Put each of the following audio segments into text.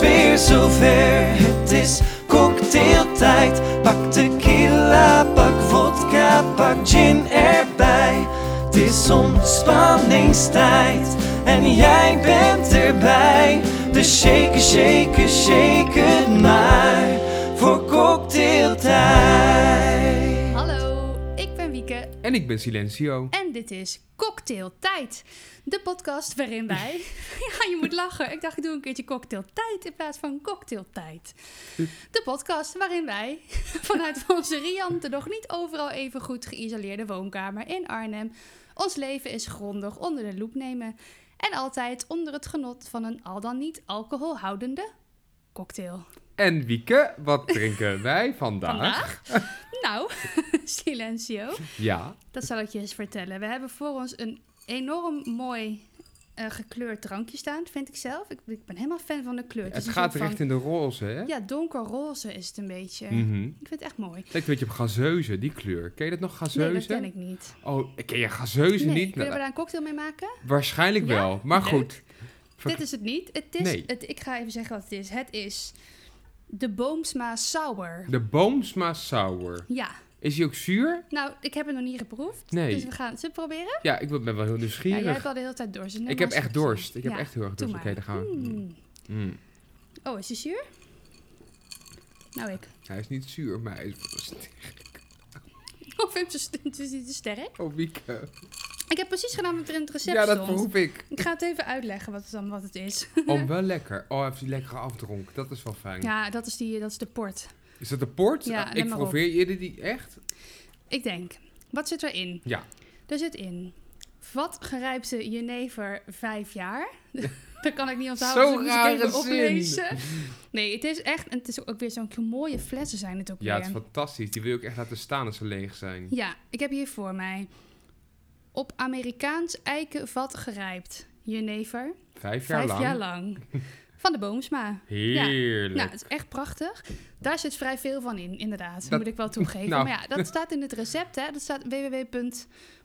weer zover. Het is cocktailtijd. Pak tequila, pak vodka, pak gin erbij. Het is ontspanningstijd en jij bent erbij. Dus shake, shake, shake het maar voor cocktailtijd. Hallo, ik ben Wieke En ik ben Silencio. en dit is Cocktailtijd. De podcast waarin wij... ja, je moet lachen. Ik dacht, ik doe een keertje Cocktailtijd in plaats van Cocktailtijd. De podcast waarin wij vanuit onze riante, nog niet overal even goed geïsoleerde woonkamer in Arnhem... ons leven is grondig onder de loep nemen. En altijd onder het genot van een al dan niet alcoholhoudende cocktail. En Wieke, wat drinken wij vandaag? Vandaag? nou, silencio. Ja, Dat zal ik je eens vertellen. We hebben voor ons een enorm mooi eh, gekleurd drankje staan, vind ik zelf. Ik, ik ben helemaal fan van de kleur. het gaat van- richting de roze, hè? Ja, donkerroze is het een beetje. Mhm. Ik vind het echt mooi. Lijkt een beetje op gazeuze, die kleur. Ken je dat nog, gazeuze? Nee, dat ken ik niet. Oh, ken je gazeuze Nee, niet? kunnen we Nou, daar een cocktail mee maken? waarschijnlijk Ja? wel, maar goed. Ver- Dit is het niet. Het is, Nee. het, ik ga even zeggen wat het is. Het is de Boomsma Sour. De Boomsma Sour. Ja, Is die ook zuur? nou, ik heb het nog niet geproefd. Nee. Dus we gaan het proberen. Ja, ik ben wel heel Ja, nieuwsgierig. jij hebt al de hele tijd dorst. dus ik heb echt dorst. Ik heb Ja, echt heel erg dorst. Oké, dan gaan we. Mm. Mm. Oh, is die zuur? Nou, ik. Hij is niet zuur, maar hij is... Of vind je het te sterk? Oh, Wieke. Ik heb precies gedaan wat er in het recept Ja, dat proef ik. Ik ga het even uitleggen wat het, dan, wat het is. Oh, wel lekker. Oh, hij heeft die lekkere afdronk. Dat is wel fijn. Ja, dat is, die, dat is de port. Is dat de port? Ja, Ah, ik probeer je die echt? Ik denk, wat zit erin? Ja. Er zit in vat gerijpte jenever vijf jaar. dat kan ik niet onthouden, Zo'n dus ik even zin. oplezen. Nee, het is echt, en het is ook weer zo'n mooie flessen zijn het ook Ja, het weer. is fantastisch. Die wil je ook echt laten staan als ze leeg zijn. Ja, ik heb hier voor mij op Amerikaans eikenvat gerijpt jenever, Vijf jaar vijf lang. jaar lang. Van de Boomsma. Heerlijk. Ja, het is echt prachtig. Daar zit vrij veel van in, inderdaad. Dat- moet ik wel toegeven. Nou. Maar ja, dat staat in het recept, hè. Dat staat www.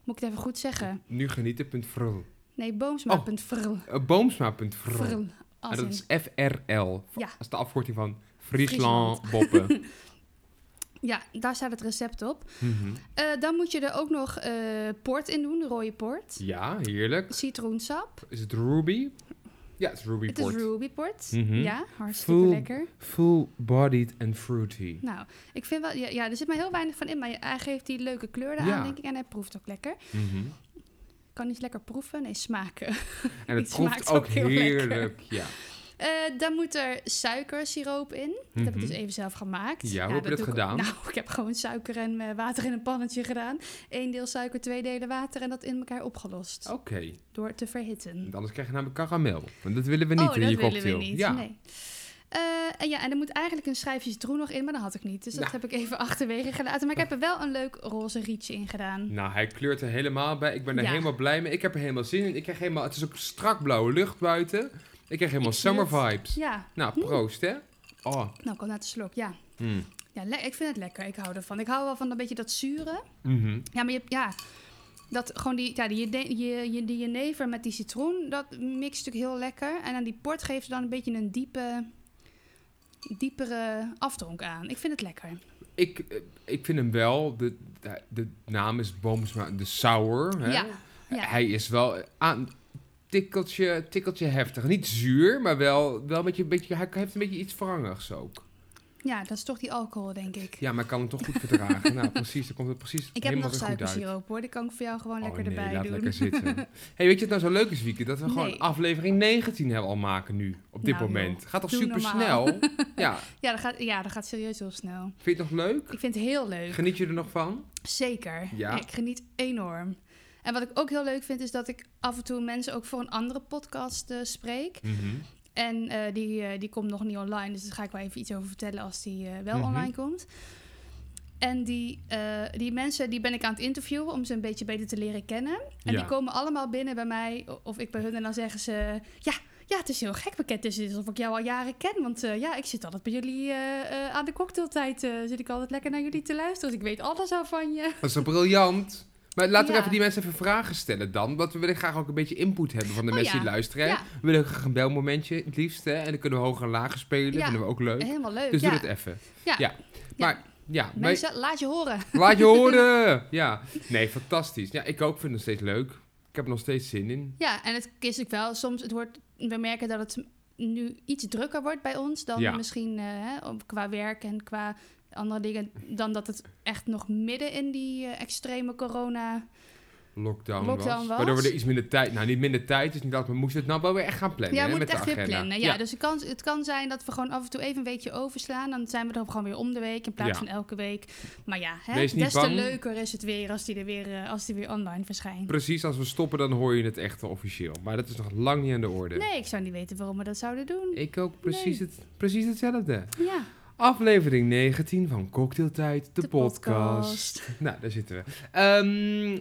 Moet ik het even goed zeggen? Nu genieten.frl. Nee, boomsma.frl. Uh, Boomsma.frl. Frl. En Als dat is FRL. Ja. Dat is de afkorting van Friesland Boppen. Ja, daar staat het recept op. Mhm. Eh, dan moet je er ook nog eh, port in doen, rode port. Ja, heerlijk. Citroensap. Is het Ruby? Ja, het is Ruby Het Port. is ruby port. Mhm. Ja, hartstikke Full- lekker. Full-bodied and fruity. Nou, ik vind wel... Ja, ja, er zit maar heel weinig van in, maar hij geeft die leuke kleur Ja. denk ik. En hij proeft ook lekker. Mhm. Kan niet lekker proeven? Nee, smaken. En het proeft ook ook heel heerlijk. Ja. Eh, dan moet er suikersiroop in. Dat heb ik Mhm. dus even zelf gemaakt. Ja, hoe heb je dat doe ik- gedaan? nou, ik heb gewoon suiker en eh, water in een pannetje gedaan. Eén deel suiker, twee delen water en dat in elkaar opgelost. Oké. Door te verhitten. Anders krijg je namelijk karamel. Want dat willen we niet oh, in dat je willen cocktail. we niet. Ja. Nee. Eh, en ja, en er moet eigenlijk een schijfje citroen nog in, maar dat had ik niet. Dus dat Nou. heb ik even achterwege gelaten. Maar ik heb er wel een leuk roze rietje in gedaan. Nou, hij kleurt er helemaal bij. Ik ben er Ja. helemaal blij mee. Ik heb er helemaal zin in. Ik krijg helemaal, het is ook strak blauwe lucht buiten. Ik krijg helemaal Ik summer het. vibes. Ja, Nou, proost hè. Oh. nou, kom naar de slok. Ja, Mm. ja ik vind het lekker. Ik hou ervan. Ik hou wel van een beetje dat zure. Mhm. Ja, maar je, hebt- ja, dat gewoon die, ja, die, je, je, die jenever met die citroen, dat mixt natuurlijk heel lekker. En aan die port geeft dan een beetje een diepe, diepere afdronk aan. Ik vind het lekker. Ik, eh, ik vind hem wel, de, de, de naam is Boomsma, de sour. Hè? Ja, ja. Hij is wel aan tikkeltje, tikkeltje heftig. Niet zuur, maar wel, wel een beetje, een beetje, hij heeft een beetje iets wrangigs ook. ja, dat is toch die alcohol, denk ik. Ja, maar ik kan hem toch goed verdragen. nou, precies, dan komt het precies Ik heb nog suikersiroop hoor, die kan ik voor jou gewoon Oh, lekker nee, erbij laat doen. lekker zitten. hey, weet je wat nou zo leuk is, Wieke? Dat we gewoon aflevering 19 hebben al maken nu, op dit Nou, moment. joh. Gaat toch super snel? ja, Ja, dat gaat, ja, dat gaat serieus heel snel. vind je het nog leuk? Ik vind het heel leuk. Geniet je er nog van? Zeker. Ja. Ik geniet enorm. En wat ik ook heel leuk vind, is dat ik af en toe mensen ook voor een andere podcast eh, spreek. Mhm. En eh, die, eh, die komt nog niet online, dus daar ga ik wel even iets over vertellen als die eh, wel Mhm. online komt. En die, eh, die mensen die ben ik aan het interviewen om ze een beetje beter te leren kennen. En Ja. die komen allemaal binnen bij mij, of ik bij hun, en dan zeggen ze: Ja, ja het is heel gek pakket. Het is alsof ik jou al jaren ken. Want eh, ja, ik zit altijd bij jullie eh, eh, aan de cocktailtijd. eh, zit ik altijd lekker naar jullie te luisteren. Dus ik weet alles al van je. Dat is briljant? Maar laten we even die mensen even vragen stellen dan. Want we willen graag ook een beetje input hebben van de Oh, mensen die luisteren. We willen graag een belmomentje, het liefst. Hè? En dan kunnen we hoger en lager spelen. Ja. vinden we ook leuk. Helemaal leuk. Dus doe het even. Ja. Maar ja, maar- Mensen, laat je horen. laat je horen. Ja, nee, fantastisch. Ja, ik ook vind het nog steeds leuk. Ik heb er nog steeds zin in. Ja, en het is ook wel soms, het wordt, we merken dat het nu iets drukker wordt bij ons dan Ja. misschien eh, qua werk en qua andere dingen, dan dat het echt nog midden in die eh, extreme corona. Lockdown, Lockdown was. was. Waardoor we er iets minder tijd... Nou, niet minder tijd is niet dat. We moesten het nou wel weer echt gaan plannen. ja, we moeten echt weer plannen. Ja, dus het kan, het kan zijn dat we gewoon af en toe even een weekje overslaan. Dan zijn we er gewoon weer om de week in plaats Ja. van elke week. Maar ja, hè, des te bang. leuker is het weer als die er weer, eh, als die weer online verschijnt. Precies, als we stoppen, dan hoor je het echt officieel. Maar dat is nog lang niet aan de orde. Nee, ik zou niet weten waarom we dat zouden doen. Ik ook precies, Nee. het, precies hetzelfde. Ja, Aflevering 19 van Cocktailtijd, de, de podcast. Nou, daar zitten we. Ehm,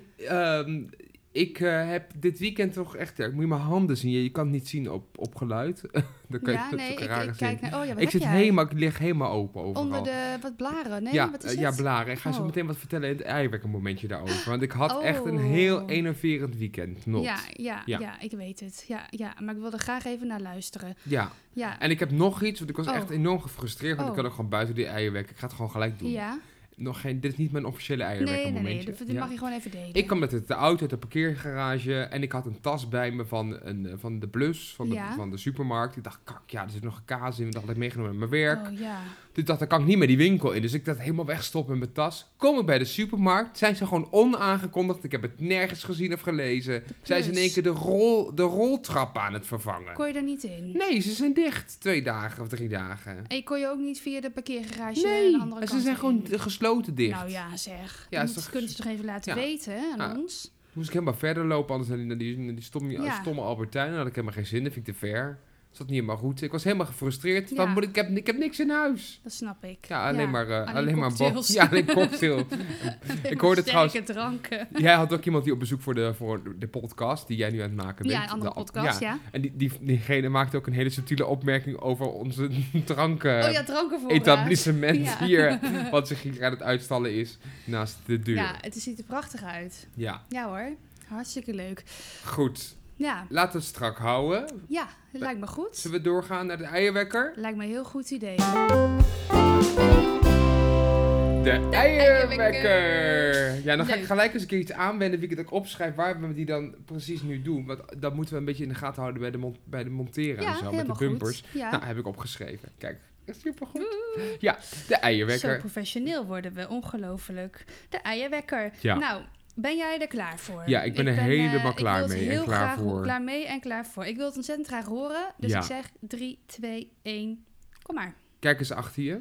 ik eh, heb dit weekend toch echt... ja, ik moet je mijn handen zien. Je, je kan het niet zien op, op geluid. dan kan je, ja is nee, ik, rare ik kijk naar... Oh ja, wat Ik zit jij? helemaal, ik lig helemaal open overal. Onder de wat blaren. Nee, ja, wat is eh, het? ja, blaren. Ik ga zo Oh. meteen wat vertellen in het momentje daarover. Want ik had echt een heel Oh. enerverend weekend. Not. Ja, ja, Ja. ja. ik weet het. Ja, ja, maar ik wilde graag even naar luisteren. ja. Ja, En ik heb nog iets, want ik was Oh. echt enorm gefrustreerd. Want Oh. ik kan ook gewoon buiten die eierwerk. Ik ga het gewoon gelijk doen. ja. Nog geen, dit is niet mijn officiële eierwerk Nee, een nee, nee. momentje. Dat, dat Ja. mag je gewoon even delen. Ik kwam met de, auto uit de parkeergarage en ik had een tas bij me van, een, eh, van de Blus, van de, van de supermarkt. Ik dacht, kak, ja, er zit nog een kaas in. Dat had ik meegenomen met mijn werk. Oh ja. Toen dacht dan kan ik niet meer die winkel in. Dus ik dat helemaal wegstoppen in mijn tas. Kom ik bij de supermarkt, zijn ze gewoon onaangekondigd. Ik heb het nergens gezien of gelezen. Zijn ze in één keer de, rol, de roltrap aan het vervangen. Kon je er niet in? Nee, ze zijn dicht. Twee dagen of drie dagen. En je kon je ook niet via de parkeergarage Nee, de andere en ze zijn gewoon in? gesloten dicht. Nou ja, zeg. Ja, dat toch- kunnen ze toch even laten Ja. weten aan Ah. ons? Moest ik helemaal verder lopen, anders naar die, naar die, naar die stomme, Ja. stomme Albertijn. Dan had ik helemaal geen zin, dat vind ik te ver. Zat niet helemaal goed. Ik was helemaal gefrustreerd. Ja. Van, moet ik, heb, ik heb niks in huis. Dat snap ik. Ja, alleen maar, eh, alleen alleen, maar. Ja, alleen cocktail. Alleen Ik hoorde trouwens- dranken. jij had ook iemand die op bezoek voor de, voor de podcast, die jij nu aan het maken bent. Ja, een andere De- podcast, ja. En die, die, diegene maakte ook een hele subtiele opmerking over onze dranken... oh ja, drankenvoorraad. etablissement hier, wat zich hier aan het uitstallen is naast de deur. Ja, het ziet er prachtig uit. ja. Ja hoor, hartstikke leuk. goed. Ja, Laten we het strak houden. ja dat lijkt me goed. Zullen we doorgaan naar de eierwekker? Lijkt me een heel goed idee. De eierwekker. eierwekker! Ja, dan ga ik gelijk eens een keer iets aanwenden wie ik het ook opschrijf waar we die dan precies nu doen. Want dat moeten we een beetje in de gaten houden bij de, bij de monteren Ja, en zo, met de bumpers. Ja. Nou, heb ik opgeschreven. Kijk, supergoed. Ja, de Zo eierwekker. professioneel worden we, ongelooflijk. De eierwekker. Ja. Nou, ben jij er klaar voor? Ja, ik ben er helemaal eh, klaar ik mee en heel klaar graag voor. Klaar mee en klaar voor. Ik wil het ontzettend graag horen. Dus Ja. ik zeg 3, 2, 1. Kom maar. Kijk eens achter je.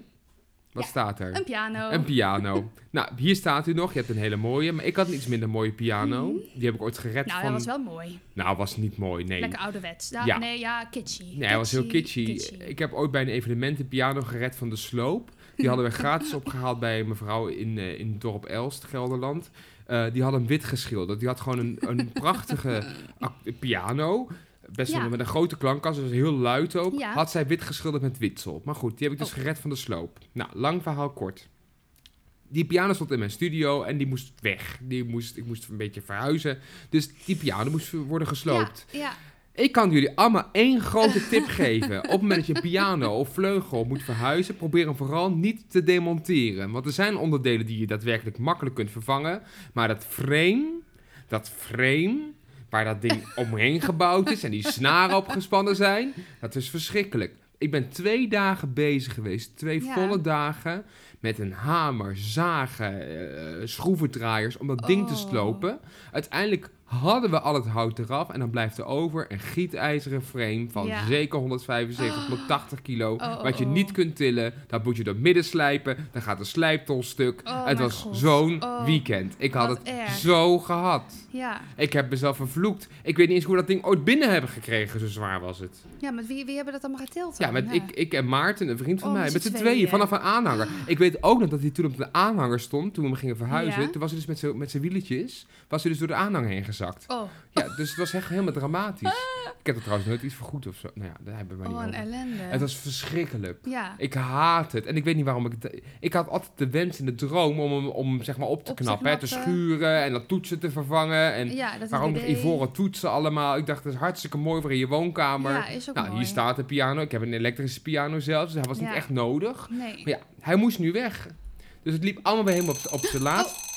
Wat Ja, staat er? Een piano. Een piano. nou, hier staat u nog. Je hebt een hele mooie. Maar ik had een iets minder mooie piano. Die heb ik ooit gered nou, van... dat was wel mooi. Nou, was niet mooi, nee. Lekker ouderwets. Ja. Nee, ja, kitschy. Nee, hij was heel kitschy. Ik heb ooit bij een evenement een piano gered van de sloop. Die hadden we gratis opgehaald bij een mevrouw in, eh, in het dorp Elst, Gelderland. Eh, die had hem wit geschilderd. Die had gewoon een, een prachtige ac- piano. Best wel Ja. met een grote klankkast, dus heel luid ook. Ja. Had zij wit geschilderd met witsel. Maar goed, die heb ik dus Oh. gered van de sloop. Nou, lang verhaal kort. Die piano stond in mijn studio en die moest weg. Die moest, ik moest een beetje verhuizen. Dus die piano moest worden gesloopt. Ja, ja. Ik kan jullie allemaal één grote tip geven. Op het moment dat je piano of vleugel moet verhuizen, probeer hem vooral niet te demonteren. Want er zijn onderdelen die je daadwerkelijk makkelijk kunt vervangen. Maar dat frame, dat frame, waar dat ding omheen gebouwd is en die snaren opgespannen zijn, dat is verschrikkelijk. Ik ben twee dagen bezig geweest, twee Ja. volle dagen, met een hamer, zagen, eh, schroevendraaiers om dat ding te Oh. slopen. Uiteindelijk hadden we al het hout eraf en dan blijft er over een gietijzeren frame van Ja. zeker 175 tot 80 kilo. Oh, oh, wat je oh. niet kunt tillen. Dat moet je door midden slijpen. Dan gaat de slijptol stuk. Het was zo'n weekend. Ik had het erg. zo gehad. Ja. Ik heb mezelf vervloekt. Ik weet niet eens hoe we dat ding ooit binnen hebben gekregen. Zo zwaar was het. ja, met wie, wie hebben dat allemaal getild Ja, met ik, ik en Maarten, een vriend van Oh, mij. met z'n tweeën, tweeën. vanaf een aanhanger. Ik weet ook nog dat hij toen op de aanhanger stond, toen we hem gingen verhuizen. Ja. Toen was hij dus met zijn met zijn wieletjes, was hij dus door de aanhanger heen gezakt. Oh, Ja, dus het was echt helemaal dramatisch. Ik heb er trouwens nooit iets vergoed of zo. Nou ja, daar hebben we oh, niet een over. ellende. Het was verschrikkelijk. ja. Ik haat het. En ik weet niet waarom ik het... Ik had altijd de wens in de droom om hem om, zeg maar, op te Op te knappen. Hè, te knappen. schuren en dat toetsen te vervangen. En ja, waarom nog ivoren toetsen allemaal. Ik dacht, dat is hartstikke mooi voor in je woonkamer. Ja, is ook nou, mooi. hier staat de piano. Ik heb een elektrische piano zelfs. Dus hij was niet echt nodig. Nee. Maar ja, hij moest nu weg. Dus het liep allemaal bij hem op, op zijn laatst. Oh.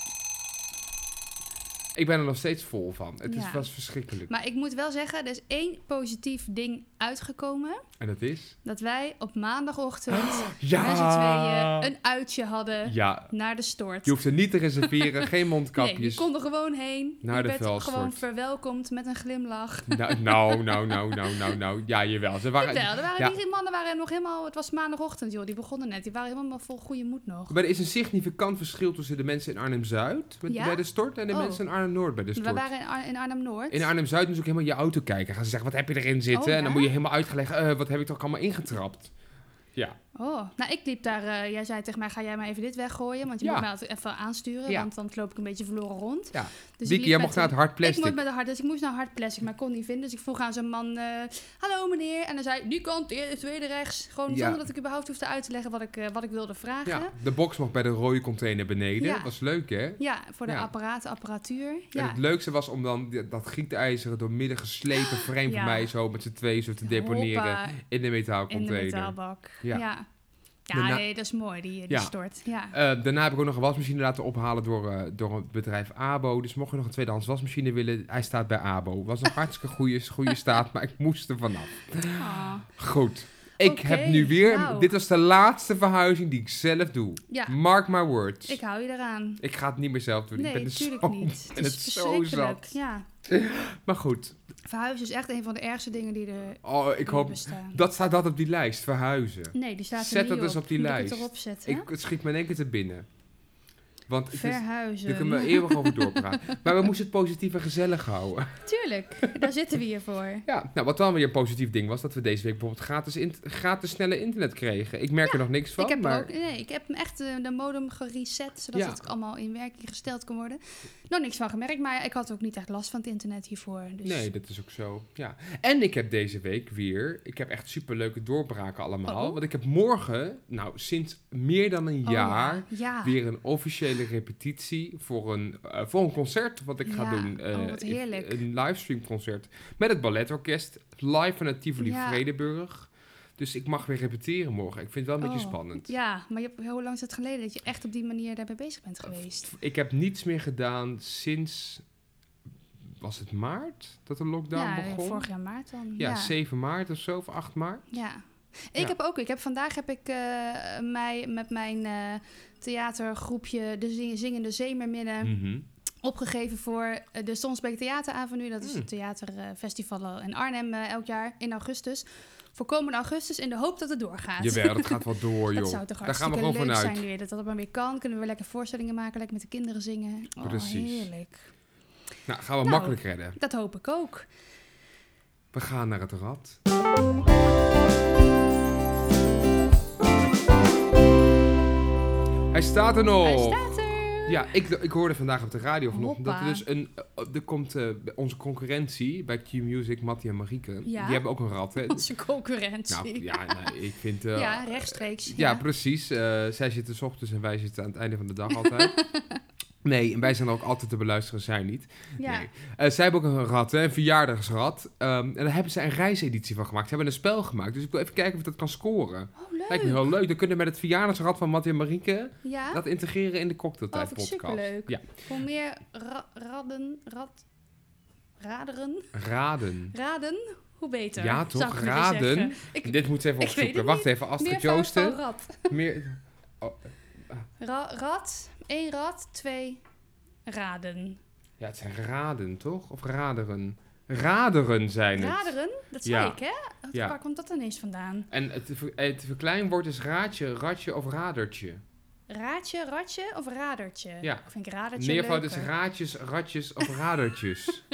Ik ben er nog steeds vol van. Het is, Ja. was verschrikkelijk. Maar ik moet wel zeggen, er is één positief ding uitgekomen. En dat is? Dat wij op maandagochtend Ja! met z'n tweeën een uitje hadden Ja, naar de stort. je hoeft er niet te reserveren. geen nee, mondkapjes. je kon er gewoon heen. Naar je de werd gewoon verwelkomd met een glimlach. Nou, nou, nou, nou, nou, nou, nou. Ja, jawel. Ze waren, Jawel, er waren ja. die mannen waren nog helemaal... Het was maandagochtend, joh. Die begonnen net. Die waren helemaal vol goede moed nog. Maar er is een significant verschil tussen de mensen in Arnhem-Zuid met- Ja? bij de stort en de Oh. mensen in Arnhem-Noord bij de We waren in, Ar- in Arnhem-Noord. In Arnhem-Zuid moet ook helemaal je auto kijken. Gaan ze zeggen, wat heb je erin zitten? Oh, En dan moet je helemaal uitgelegd, eh, wat heb ik toch allemaal ingetrapt? Ja, Oh, nou ik liep daar... eh, jij zei tegen mij, ga jij maar even dit weggooien? Want je Ja. moet mij altijd even aansturen, Ja. want anders loop ik een beetje verloren rond. ja. Dus ik jij mocht naar het hard Ik plastic. moest met hard, dus ik moest naar hard plastic, maar ik kon niet vinden. Dus ik vroeg aan zo'n man, eh, hallo meneer. En dan zei die kant, de tweede rechts. Gewoon Ja. zonder dat ik überhaupt hoefde uit te leggen wat ik, eh, wat ik wilde vragen. Ja, Ja, de box mocht bij de rode container beneden. Ja. was leuk, hè? voor de Ja. apparaten, apparatuur. En Ja. het leukste was om dan dat gietijzeren door midden geslepen frame Ja. van mij zo met z'n twee zo te deponeren Hoppa, in de in de metaalcontainer. metaalbak. Ja. Ja, nee, dat is mooi, die, die Ja. stort. Ja. Eh, daarna heb ik ook nog een wasmachine laten ophalen door, eh, door het bedrijf Abo. Dus mocht je nog een tweedehands wasmachine willen, hij staat bij Abo. Was een hartstikke goede, goede staat, maar ik moest er vanaf. Ah. Goed. Ik heb nu weer... nou. Dit was de laatste verhuizing die ik zelf doe. ja, Mark my words. ik hou je eraan. Ik ga het niet meer zelf doen. Nee, ik ben er natuurlijk zo, niet. ben het is zo zat. Ja. Maar goed. Verhuizen is echt een van de ergste dingen die er Oh, ik hoop... bestaan. Dat staat dat op die lijst, verhuizen. Nee, die staat er Zet niet dat dus op. op die Moet lijst. Ik het erop zetten. Ik, het schiet me in één keer te binnen. Want Verhuizen. daar kunnen we eeuwig over doorpraten. maar we moesten het positief en gezellig houden. Tuurlijk, daar zitten we hier voor. Ja, nou wat dan weer een positief ding was, dat we deze week bijvoorbeeld gratis, in, gratis snelle internet kregen. Ik merk er nog niks van, ik heb, maar ook, nee, ik heb hem echt eh, de modem gereset, zodat Ja. het allemaal in werking gesteld kan worden. Nog niks van gemerkt, maar ik had ook niet echt last van het internet hiervoor. Dus. nee, dat is ook zo. Ja. En ik heb deze week weer, ik heb echt superleuke doorbraken allemaal. Oh. Want ik heb morgen, nou sinds meer dan een Oh, jaar, ja. ja. weer een officiële repetitie voor een, eh, voor een concert wat ik ga Ja. doen. Eh, Oh, wat heerlijk. Een livestream concert met het balletorkest, live vanuit Tivoli Ja. Vredeburg. Dus ik mag weer repeteren morgen. Ik vind het wel een beetje Oh, spannend. Ja, maar je hebt, hoe lang is het geleden dat je echt op die manier daarbij bezig bent geweest? Ik heb niets meer gedaan sinds. Was het maart dat de lockdown ja, begon? vorig jaar maart dan. ja, Ja, 7 maart of zo, of 8 maart. ja. Ik Ja. heb ook, ik heb vandaag heb ik eh, mij met mijn eh, theatergroepje De Zing- Zingende Zeemerminnen Mhm. opgegeven voor eh, de Stonsbeek Theateravenue. Dat is Hmm. het theaterfestival in Arnhem eh, elk jaar in augustus. Voor komende augustus in de hoop dat het doorgaat. Jawel, dat gaat wel door, joh. Dat zou toch Daar gaan we gewoon leuk vanuit. zijn weer. Dat dat maar weer kan. Kunnen we weer lekker voorstellingen maken. Lekker met de kinderen zingen. Oh, Precies. heerlijk. Nou, gaan we Nou. makkelijk redden. Dat hoop ik ook. We gaan naar het rad. Hij staat er nog. Hij staat er. Ja, ik, ik hoorde vandaag op de radio vanochtend dat er dus een... eh, Er komt bij onze concurrentie bij Q-Music, Mattie en Marieke. Ja. Die hebben ook een rad, hè? Onze concurrentie. Nou, ja, nee, ik vind... eh, Ja, rechtstreeks. Ja, Ja. precies. Eh, zij zitten s ochtends en wij zitten aan het einde van de dag altijd. nee, en wij zijn er ook altijd te beluisteren, zij niet. Ja. Nee. Eh, zij hebben ook een rad, hè, een verjaardagsrad. Ehm, en daar hebben ze een reiseditie van gemaakt. Ze hebben een spel gemaakt, dus ik wil even kijken of dat kan scoren. Oh, leuk. Lijkt me heel leuk. Dan kunnen we met het verjaardagsrad van Mattie en Marieke Ja? dat integreren in de oh, cocktailtijd ik podcast. superleuk. Ja, Voor meer ra- radden, rad, raderen, raden. raden, hoe beter. Ja, toch? Raden. Ik, Dit moet ze even opzoeken. Wacht even, Astrid Joosten. Meer... Ra- rad, één rad, twee raden. Ja, het zijn raden, toch? Of raderen? Raderen zijn het. Raderen, dat zei Ja. ik, hè? Wat- Ja. Waar komt dat ineens vandaan? En het, het verkleinwoord is raadje, ratje of radertje. Raadje, ratje of radertje? Ja. Ik vind radertje Meervoud is raadjes, ratjes of radertjes.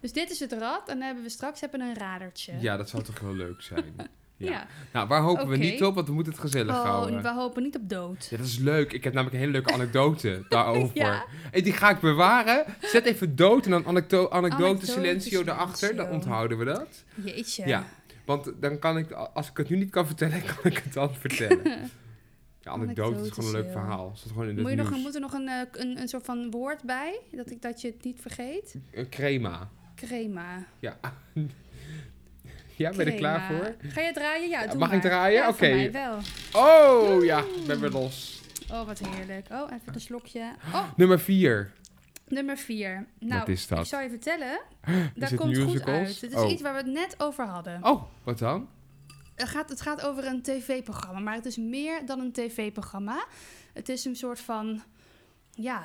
Dus dit is het rad en dan hebben we straks hebben een radertje. ja, dat zou toch heel leuk zijn. Ja. Ja. Nou, waar hopen we niet op? Want we moeten het gezellig Oh, houden. we hopen niet op dood. Ja, dat is leuk. Ik heb namelijk een hele leuke anekdote daarover. Ja. En die ga ik bewaren. Zet even dood en dan anekdo anekdote Anekdote silencio erachter. Dan onthouden we dat. Jeetje. Ja. Want dan kan ik, als ik het nu niet kan vertellen, kan ik het dan vertellen. Ja, anekdote is gewoon een leuk verhaal. Staat gewoon in Moet, het je nog, een- moet er nog een, eh, een, een soort van woord bij? Dat, ik, dat je het niet vergeet? Een crema. Crema. Ja. Ja, ben je er klaar voor? Ga je draaien? Ja, doe mag ik draaien? Ja, Oké. wel. Oh, ja. Ik ben weer los. Oh, wat heerlijk. Oh, even een slokje. Oh, Nummer 4. nummer vier. Nou, Wat is dat? ik zal je vertellen. Het komt goed musicals? uit. Het is Oh. iets waar we het net over hadden. Oh, wat dan? Het gaat, het gaat over een tv-programma, maar het is meer dan een tv-programma. Het is een soort van, ja,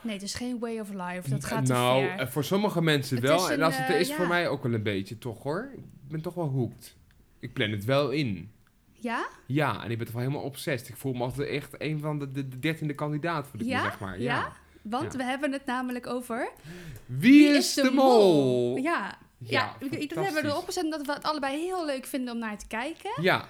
nee, het is geen way of life. Dat gaat nou, te ver. eh, voor sommige mensen wel. en als het er eh, is ja. voor mij ook wel een beetje, toch hoor. Ik ben toch wel hooked. Ik plan het wel in. Ja? Ja, en ik ben toch wel helemaal obsessed. Ik voel me altijd echt een van de, de, de dertiende kandidaat voor dit Ja? zeg maar. Ja? Ja. Want Ja. we hebben het namelijk over... Wie, is de, mol? Ja, ja, Ja, dat hebben we erop gezet omdat we het allebei heel leuk vinden om naar te kijken. Ja.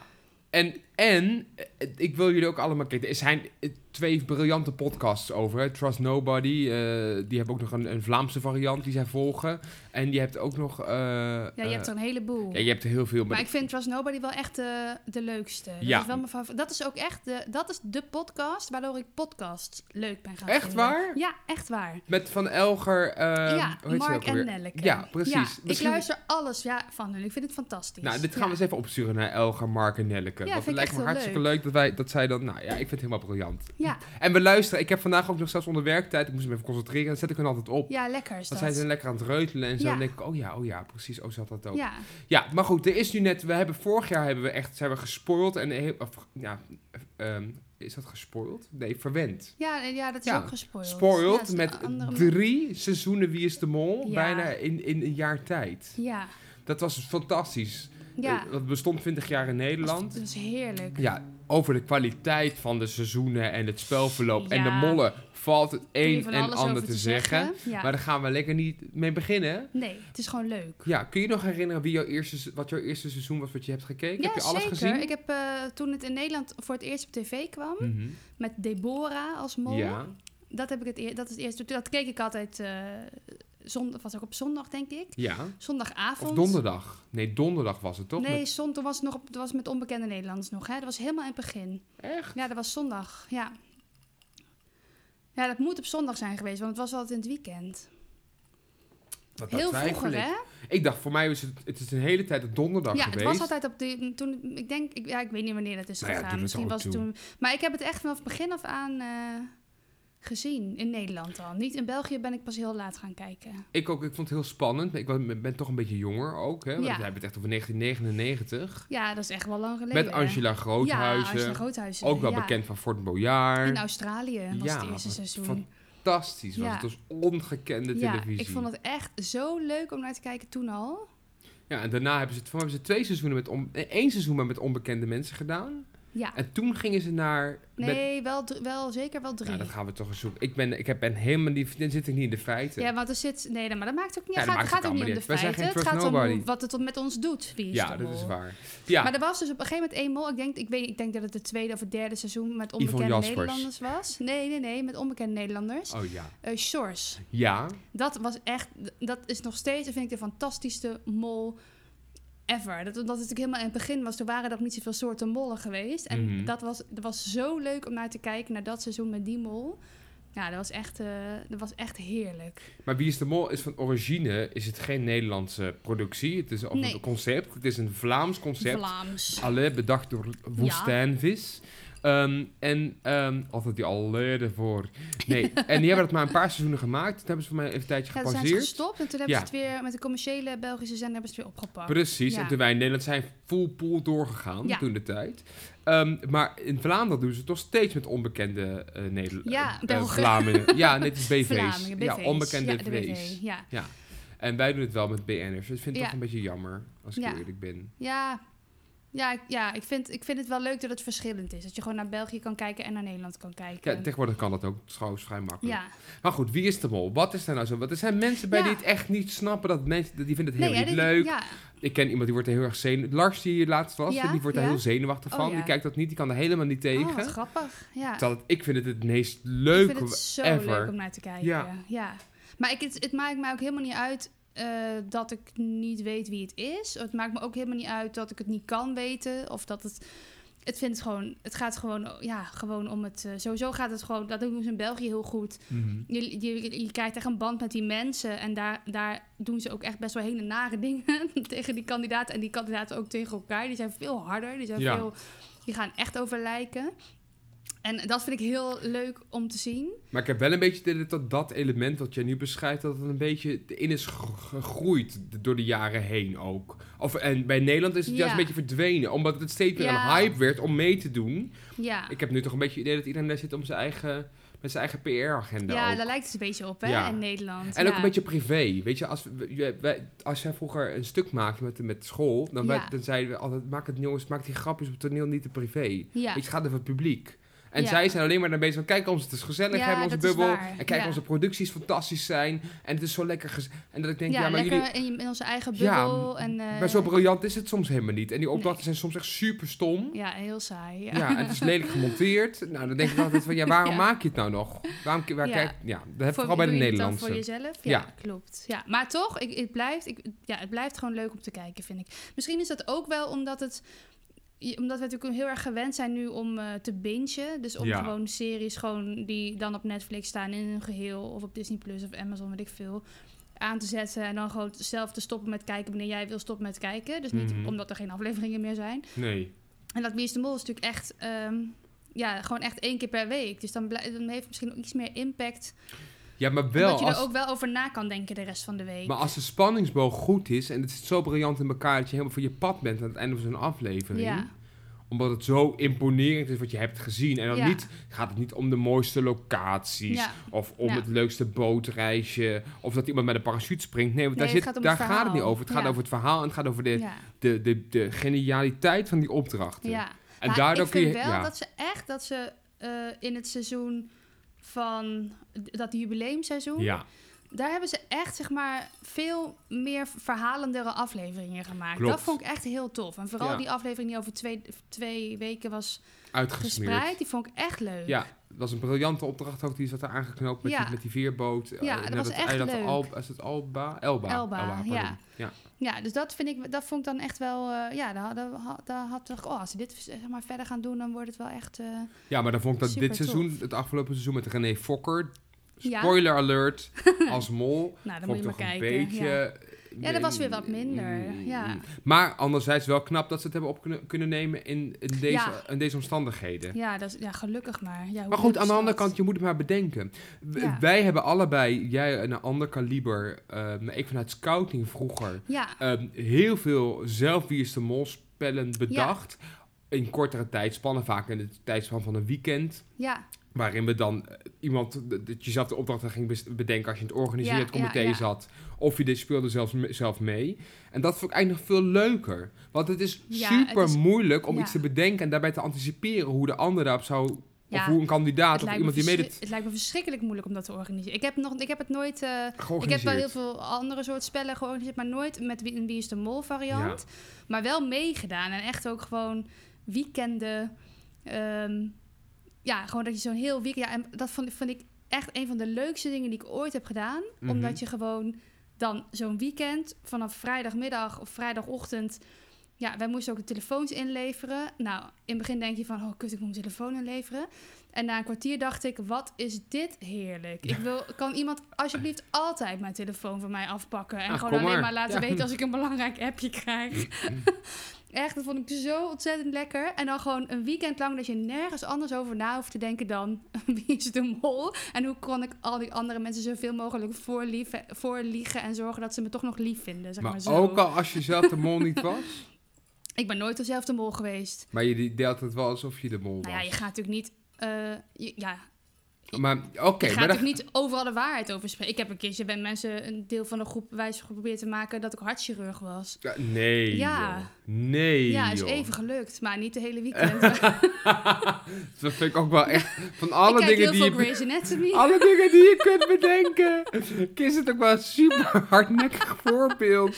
En, en eh, ik wil jullie ook allemaal kijken. Er zijn eh, twee briljante podcasts over. hè. Trust Nobody. eh, die hebben ook nog een, een Vlaamse variant die zij volgen. En je hebt ook nog... Ja, je hebt er een heleboel. ja, je hebt er heel veel. Maar ik vind Trust Nobody wel echt de, de leukste. Dat Ja. is wel mijn favoriet. Dat is ook echt de, dat is de podcast waardoor ik podcast leuk ben gaan Echt vinden. waar? Ja, echt waar. Met Van Elger... eh, ja, Mark en? Nelleke. Ja, precies. Ja, Misschien- Ik luister alles ja, van hun. Ik vind het fantastisch. Nou, dit gaan Ja. we eens even opsturen naar Elger, Mark en Nelleke. Ja, vind lijkt echt me heel hartstikke leuk. dat, wij, dat zij dan... Nou ja, ik vind het helemaal briljant. Ja, En we luisteren. Ik heb vandaag ook nog zelfs onder werktijd... Ik moest me even concentreren. Dan zet ik hun altijd op. ja, lekker is Dan dat. zijn ze lekker aan het reutelen en zo. Ja. Dan denk ik, oh ja, oh ja, precies. Oh, zat dat ook. Ja. Ja, maar goed, er is nu net... We hebben vorig jaar hebben we echt... Zijn we gespoild en... heel- Of, ja, ehm, is dat gespoild? Nee, verwend. ja, ja, dat is Ja, ook gespoild. Spoiled dat met andere- drie seizoenen Wie is de Mol. Ja. Bijna in, in een jaar tijd. Ja, Dat was fantastisch. Ja. Eh, Dat bestond 20 jaar in Nederland. Dat is heerlijk. Ja, over de kwaliteit van de seizoenen en het spelverloop en de mollen valt het een en ander te zeggen. Ja. Maar daar gaan we lekker niet mee beginnen. Nee, het is gewoon leuk. Ja, kun je nog herinneren wie jouw eerste, wat jouw eerste seizoen was wat je hebt gekeken? Ja, heb je alles zeker. gezien? Ik heb eh, toen het in Nederland voor het eerst op tv kwam, Mhm. met Deborah als mol. Ja, Dat, heb ik het dat is het eerste. Dat keek ik altijd eh zondag, was ook op zondag, denk ik. ja. Zondagavond. Of donderdag. Nee, donderdag was het toch? Nee, Met- zondag was het nog op, dat was met onbekende Nederlanders nog. Hè? Dat was helemaal in het begin. Echt? Ja, dat was zondag. Ja. Ja, dat moet op zondag zijn geweest, want het was altijd in het weekend. Heel vroeger, ik. hè? Ik dacht, voor mij was het, het is een hele tijd op donderdag Ja, geweest. het was altijd op de. Toen, ik denk, ik, ja, ik weet niet wanneer dat is Nou ja, gegaan. Misschien was het toe. toen. Maar ik heb het echt vanaf begin af aan eh, gezien in Nederland al. Niet in België ben ik pas heel laat gaan kijken. Ik ook, ik vond het heel spannend. Ik ben, ben toch een beetje jonger ook, hè? Want Ja. hebben het echt over 1999. Ja, dat is echt wel lang geleden. Met Angela Ja, Groothuizen. Angela Groothuizen. ook wel ja. bekend van Fort Boyard. In Australië was Ja, het eerste seizoen. Fantastisch was Ja. het. was ongekende Ja, televisie. ik vond het echt zo leuk om naar te kijken toen al. Ja, en daarna hebben ze, hebben ze twee seizoenen met on, eh, één seizoen maar met onbekende mensen gedaan. Ja. En toen gingen ze naar. met- Nee, wel, wel zeker wel drie. ja, dat gaan we toch eens zoeken. Ik ben, ik heb, ben helemaal niet, dan zit ik niet in de feiten. Ja, want er zit... Nee, maar dat maakt ook niet... Ja, dat gaat, ook niet om de feiten. Het gaat om Nobody. wat het met ons doet. Wie is ja, dat is waar. Ja, Maar er was dus op een gegeven moment één mol. Ik denk, ik, weet, ik denk dat het het tweede of het derde seizoen met onbekende. Nederlanders was. Nee, nee, nee, met onbekende Nederlanders. oh ja. Shores. Ja, Dat was echt, dat is nog steeds, vind ik de fantastische mol ever. Dat, dat het natuurlijk helemaal in het begin was, toen waren er nog niet zoveel soorten mollen geweest. En Mhm. dat, was, dat was zo leuk om naar te kijken, naar dat seizoen met die mol. Ja, dat was echt, eh, dat was echt heerlijk. maar Wie is de Mol is van origine is het geen Nederlandse productie. Het is Nee. een concept. Het is een Vlaams concept. Vlaams. Alle bedacht door Woestijnvis. Ehm, en ehm, altijd die alle ervoor. Nee, en die hebben dat maar een paar seizoenen gemaakt. Toen hebben ze voor mij even een tijdje Ja, toen zijn ze gepauzeerd. gestopt en toen hebben Ja. ze het weer met de commerciële Belgische zender hebben ze het weer opgepakt. Precies, Ja. en toen wij in Nederland zijn full pool doorgegaan toen de tijd. Ehm, maar in Vlaanderen doen ze het nog steeds met onbekende uh, Nederlanders. Ja, Belgen. Vlamingen. Ja, net als BV's. Vlamingen, BV's. onbekende ja, de BV's. BV, ja. En wij doen het wel met BN'ers. Vind ik Ja. toch een beetje jammer, als ik eerlijk ben. ja, Ja, ik- ja ik, vind, ik vind het wel leuk dat het verschillend is. Dat je gewoon naar België kan kijken en naar Nederland kan kijken. Ja, tegenwoordig kan dat ook trouwens vrij makkelijk. ja. Maar goed, wie is de mol? Wat is er nou zo? Want er zijn mensen bij Ja. die het echt niet snappen. Dat mensen, die vinden het heel niet leuk. Ja, Ik ken iemand die wordt er heel erg zenuwachtig. Lars, die hier laatst was, die wordt er ja. heel zenuwachtig Oh, van. ja. Die kijkt dat niet, die kan er helemaal niet oh, tegen. wat grappig. Ja. Het- ik vind het het meest ik leuke vind het zo ever. leuk om naar te kijken. Ja. Ja. Maar ik, het, het maakt mij ook helemaal niet uit eh, dat ik niet weet wie het is. Het maakt me ook helemaal niet uit dat ik het niet kan weten. Of dat het... Het, vindt gewoon, het gaat gewoon, ja, gewoon om het... eh, sowieso gaat het gewoon... Dat doen ze in België heel goed. Mhm. Je, je, je krijgt echt een band met die mensen. En daar, daar doen ze ook echt best wel hele nare dingen tegen die kandidaten. En die kandidaten ook tegen elkaar. Die zijn veel harder. Die, zijn Ja. veel, die gaan echt over lijken. En dat vind ik heel leuk om te zien. Maar ik heb wel een beetje dat dat element wat jij nu beschrijft, dat het een beetje in is ge- gegroeid door de jaren heen ook. Of, en bij Nederland is het Ja. juist een beetje verdwenen, omdat het steeds meer Ja. een hype werd om mee te doen. Ja, Ik heb nu toch een beetje het idee dat iedereen daar zit om zijn eigen, met zijn eigen PR-agenda ja ook. daar lijkt het een beetje op, hè, Ja. in Nederland. En ja. ook een beetje privé. Weet je, als, we- wij, als jij vroeger een stuk maakte met, met school, dan, Ja. wij- dan zeiden we altijd, maak het jongens, maak die grapjes op het toneel niet te privé. Ja. Het gaat over het publiek. En Ja. zij zijn alleen maar naar bezig van, kijk ons, het is gezellig, Ja, hebben onze bubbel. En kijk, Ja. onze producties fantastisch zijn. En het is zo lekker En dat ik denk, ja, maar lekker jullie... in, onze eigen bubbel. en, eh, Maar zo briljant is het soms helemaal niet. En die opdrachten Nee. zijn soms echt super stom. Ja, heel saai. Ja. Het is lelijk gemonteerd. Nou, dan denk ik altijd van, ja, waarom maak je het nou nog? Waarom, waar kijk, ja, dat heb ik Voor- vooral bij de Nederlandse. voor jezelf? Ja, Ja. klopt. Ja, maar toch, ik, het, blijft, ik, ja, het blijft gewoon leuk om te kijken, vind ik. Misschien is dat ook wel omdat het... Omdat we natuurlijk heel erg gewend zijn nu om eh, te bingen. Dus om Ja. gewoon series gewoon die dan op Netflix staan in hun geheel... of op Disney Plus of Amazon, weet ik veel... aan te zetten en dan gewoon zelf te stoppen met kijken... wanneer jij wil stoppen met kijken. Dus niet Mhm. omdat er geen afleveringen meer zijn. Nee. En dat de Mol is natuurlijk echt... ehm, ja, gewoon echt één keer per week. Dus dan, dan heeft het misschien ook iets meer impact... Ja, maar wel dat je als... er ook wel over na kan denken de rest van de week. Maar als de spanningsboog goed is en het zit zo briljant in elkaar dat je helemaal van je pad bent aan het einde van zo'n aflevering. Ja. Omdat het zo imponerend is wat je hebt gezien. En dan Ja. niet, gaat het niet om de mooiste locaties Ja. of om het leukste bootreisje of dat iemand met een parachute springt. Nee, want Nee, daar, zit, gaat daar het gaat het niet over. Het gaat over het verhaal en het gaat over de, de, de, de genialiteit van die opdrachten. ja. En Maar daardoor ik kun vind je... wel ja. dat ze echt, dat ze eh, in het seizoen van dat jubileumseizoen, ja, daar hebben ze echt zeg maar veel meer verhalendere afleveringen gemaakt. Klopt. Dat vond ik echt heel tof. En vooral Ja. die aflevering die over twee, twee weken was gespreid, die vond ik echt leuk. Ja, dat was een briljante opdracht ook. Die zat er aangeknoopt met, Ja. die, met die veerboot. eh, Ja, dat naar was het echt eiland leuk. Al, is het Alba? Elba. Elba, pardon. ja. ja. Ja, dus dat vind ik, dat vond ik dan echt wel, eh, ja, daar, daar, had- daar had ik, oh, als ze dit zeg maar verder gaan doen, dan wordt het wel echt, eh, Ja, maar dan vond ik dat dit seizoen, tof. het afgelopen seizoen met René Fokker, Ja. spoiler alert, als mol, nou, dan vond moet je maar toch kijken. een beetje... ja. Ja, dat was weer wat minder, ja. Maar anderzijds wel knap dat ze het hebben op kunnen, kunnen nemen in, in, deze, Ja. in deze omstandigheden. Ja, dat is, ja, gelukkig maar. Ja, Maar goed, aan de andere kant, je moet het maar bedenken. W- Ja. Wij hebben allebei, jij een ander kaliber, maar ik vanuit scouting vroeger, Ja, Ehm, heel veel zelf wie is de mol spellen bedacht. In kortere tijdspannen, vaak in de tijdspan van een weekend. ja, Waarin we dan eh, iemand, dat je zelf de opdrachten ging bedenken als je in het organiseerd Ja, comité ja, ja. zat. Of je dit speelde zelfs zelf mee. En dat vond ik eigenlijk nog veel leuker. Want het is super het is- moeilijk om iets te bedenken en daarbij te anticiperen hoe de ander daarop zou. Of hoe een kandidaat of iemand die verschri- meedoet. het lijkt me verschrikkelijk moeilijk om dat te organiseren. Ik heb, nog, ik heb het nooit... eh, ik heb wel heel veel andere soort spellen georganiseerd, maar nooit met wie, een Wie is de Mol variant. Maar wel meegedaan en echt ook gewoon weekenden. ehm, ja, gewoon dat je zo'n heel weekend... Ja, en dat vond, vond ik echt een van de leukste dingen die ik ooit heb gedaan. Mhm. Omdat je gewoon dan zo'n weekend vanaf vrijdagmiddag of vrijdagochtend... Ja, wij moesten ook de telefoons inleveren. Nou, in het begin denk je van, oh kut, ik moet mijn telefoon inleveren. En na een kwartier dacht ik, wat is dit heerlijk. Ik wil, kan iemand alsjeblieft altijd mijn telefoon van mij afpakken... en Ah, gewoon alleen maar. maar laten Ja. weten als ik een belangrijk appje krijg. Echt, dat vond ik zo ontzettend lekker. En dan gewoon een weekend lang dat je nergens anders over na hoeft te denken dan wie is de mol? En hoe kon ik al die andere mensen zoveel mogelijk voorliegen en zorgen dat ze me toch nog lief vinden, zeg maar, maar zo. ook al als je zelf de mol niet was. Ik ben nooit dezelfde mol geweest. Maar je deelt het wel alsof je de mol was. Nou ja, je gaat natuurlijk niet... eh, je- ja, Maar oké, maar gaat dan- natuurlijk niet overal de waarheid over spreken. Ik heb een keertje bij mensen een deel van de groep wijs geprobeerd te maken dat ik hartchirurg was. Ja, nee. Ja. joh. Nee, Ja, is joh. even gelukt, maar niet de hele weekend. dat vind ik ook wel echt... Van ik alle dingen die veel je... Alle dingen die je kunt bedenken. Is het ook wel een super hardnekkig voorbeeld.